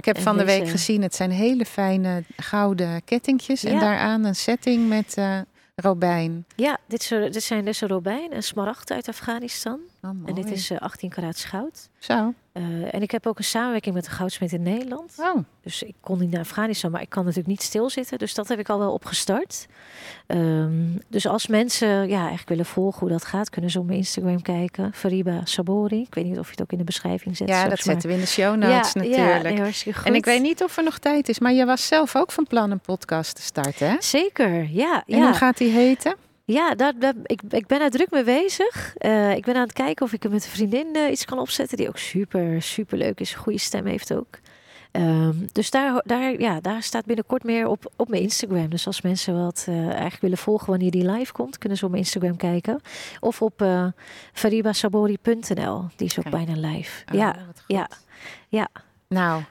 ik heb En van de week gezien, het zijn hele fijne gouden kettingjes. En daaraan een setting met eh, robijn. Ja, dit, dit zijn dus een robijn en smaragd uit Afghanistan. Oh. En dit is eh, 18 karaats goud. Zo. Eh, en ik heb ook een samenwerking met een goudsmid in Nederland. Oh, Dus ik kon niet naar Afghanistan, maar ik kan natuurlijk niet stilzitten. Dus dat heb ik al wel opgestart. Ehm, dus als mensen ja, eigenlijk willen volgen hoe dat gaat, kunnen ze op mijn Instagram kijken. Fariba Sabori. Ik weet niet of je het ook in de beschrijving zet. ja, dat maar- zetten we in de show notes ja, natuurlijk. Ja, nee, en ik weet niet of er nog tijd is, maar je was zelf ook van plan een podcast te starten, hè? Zeker, ja. En ja. hoe gaat die heten? Ja, daar, daar- ik, ik ben daar druk mee bezig. Eh, ik ben aan het kijken of ik er met een vriendin eh, iets kan opzetten die ook super, super leuk is. Een goede stem heeft ook. Ehm, dus daar, daar, ja, daar staat binnenkort meer op, op mijn Instagram. Dus als mensen wat eh, eigenlijk willen volgen wanneer die live komt, kunnen ze op mijn Instagram kijken. Of op eh faribasabori.nl. Die is ook bijna live. Oh, ja, ja, ja. Nou,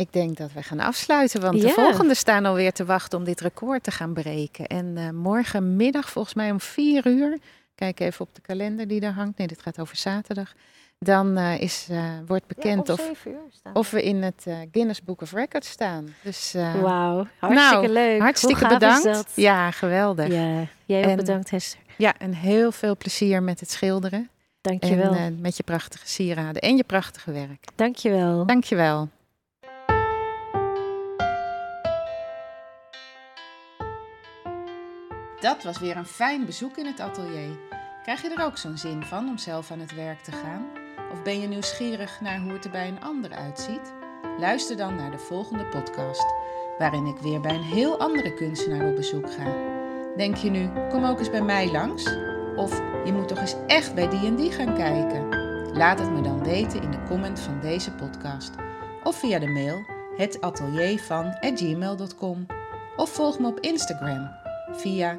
ik denk dat we gaan afsluiten, want de Ja. volgende staan alweer te wachten om dit record te gaan breken. En eh, morgenmiddag, volgens mij om vier uur, kijk even op de kalender die daar hangt. Nee, dit gaat over zaterdag. Dan eh, is, eh, wordt bekend Ja, of, of we in het Guinness Book of Records staan. Dus Wauw, hartstikke nou, leuk. Hartstikke bedankt. Ja, geweldig. Ja. Ja, jij ook En- bedankt Hester. en heel veel plezier met het schilderen. Dankjewel. En met je prachtige sieraden en je prachtige werk. Dankjewel. Dankjewel. Dat was weer een fijn bezoek in het atelier. Krijg je er ook zo'n zin van om zelf aan het werk te gaan? Of ben je nieuwsgierig naar hoe het er bij een ander uitziet? Luister dan naar de volgende podcast, waarin ik weer bij een heel andere kunstenaar op bezoek ga. Denk je nu, kom ook eens bij mij langs? Of je moet toch eens echt bij die en die gaan kijken? Laat het me dan weten in de comment van deze podcast. Of via de mail hetateliervan@gmail.com Of volg me op Instagram via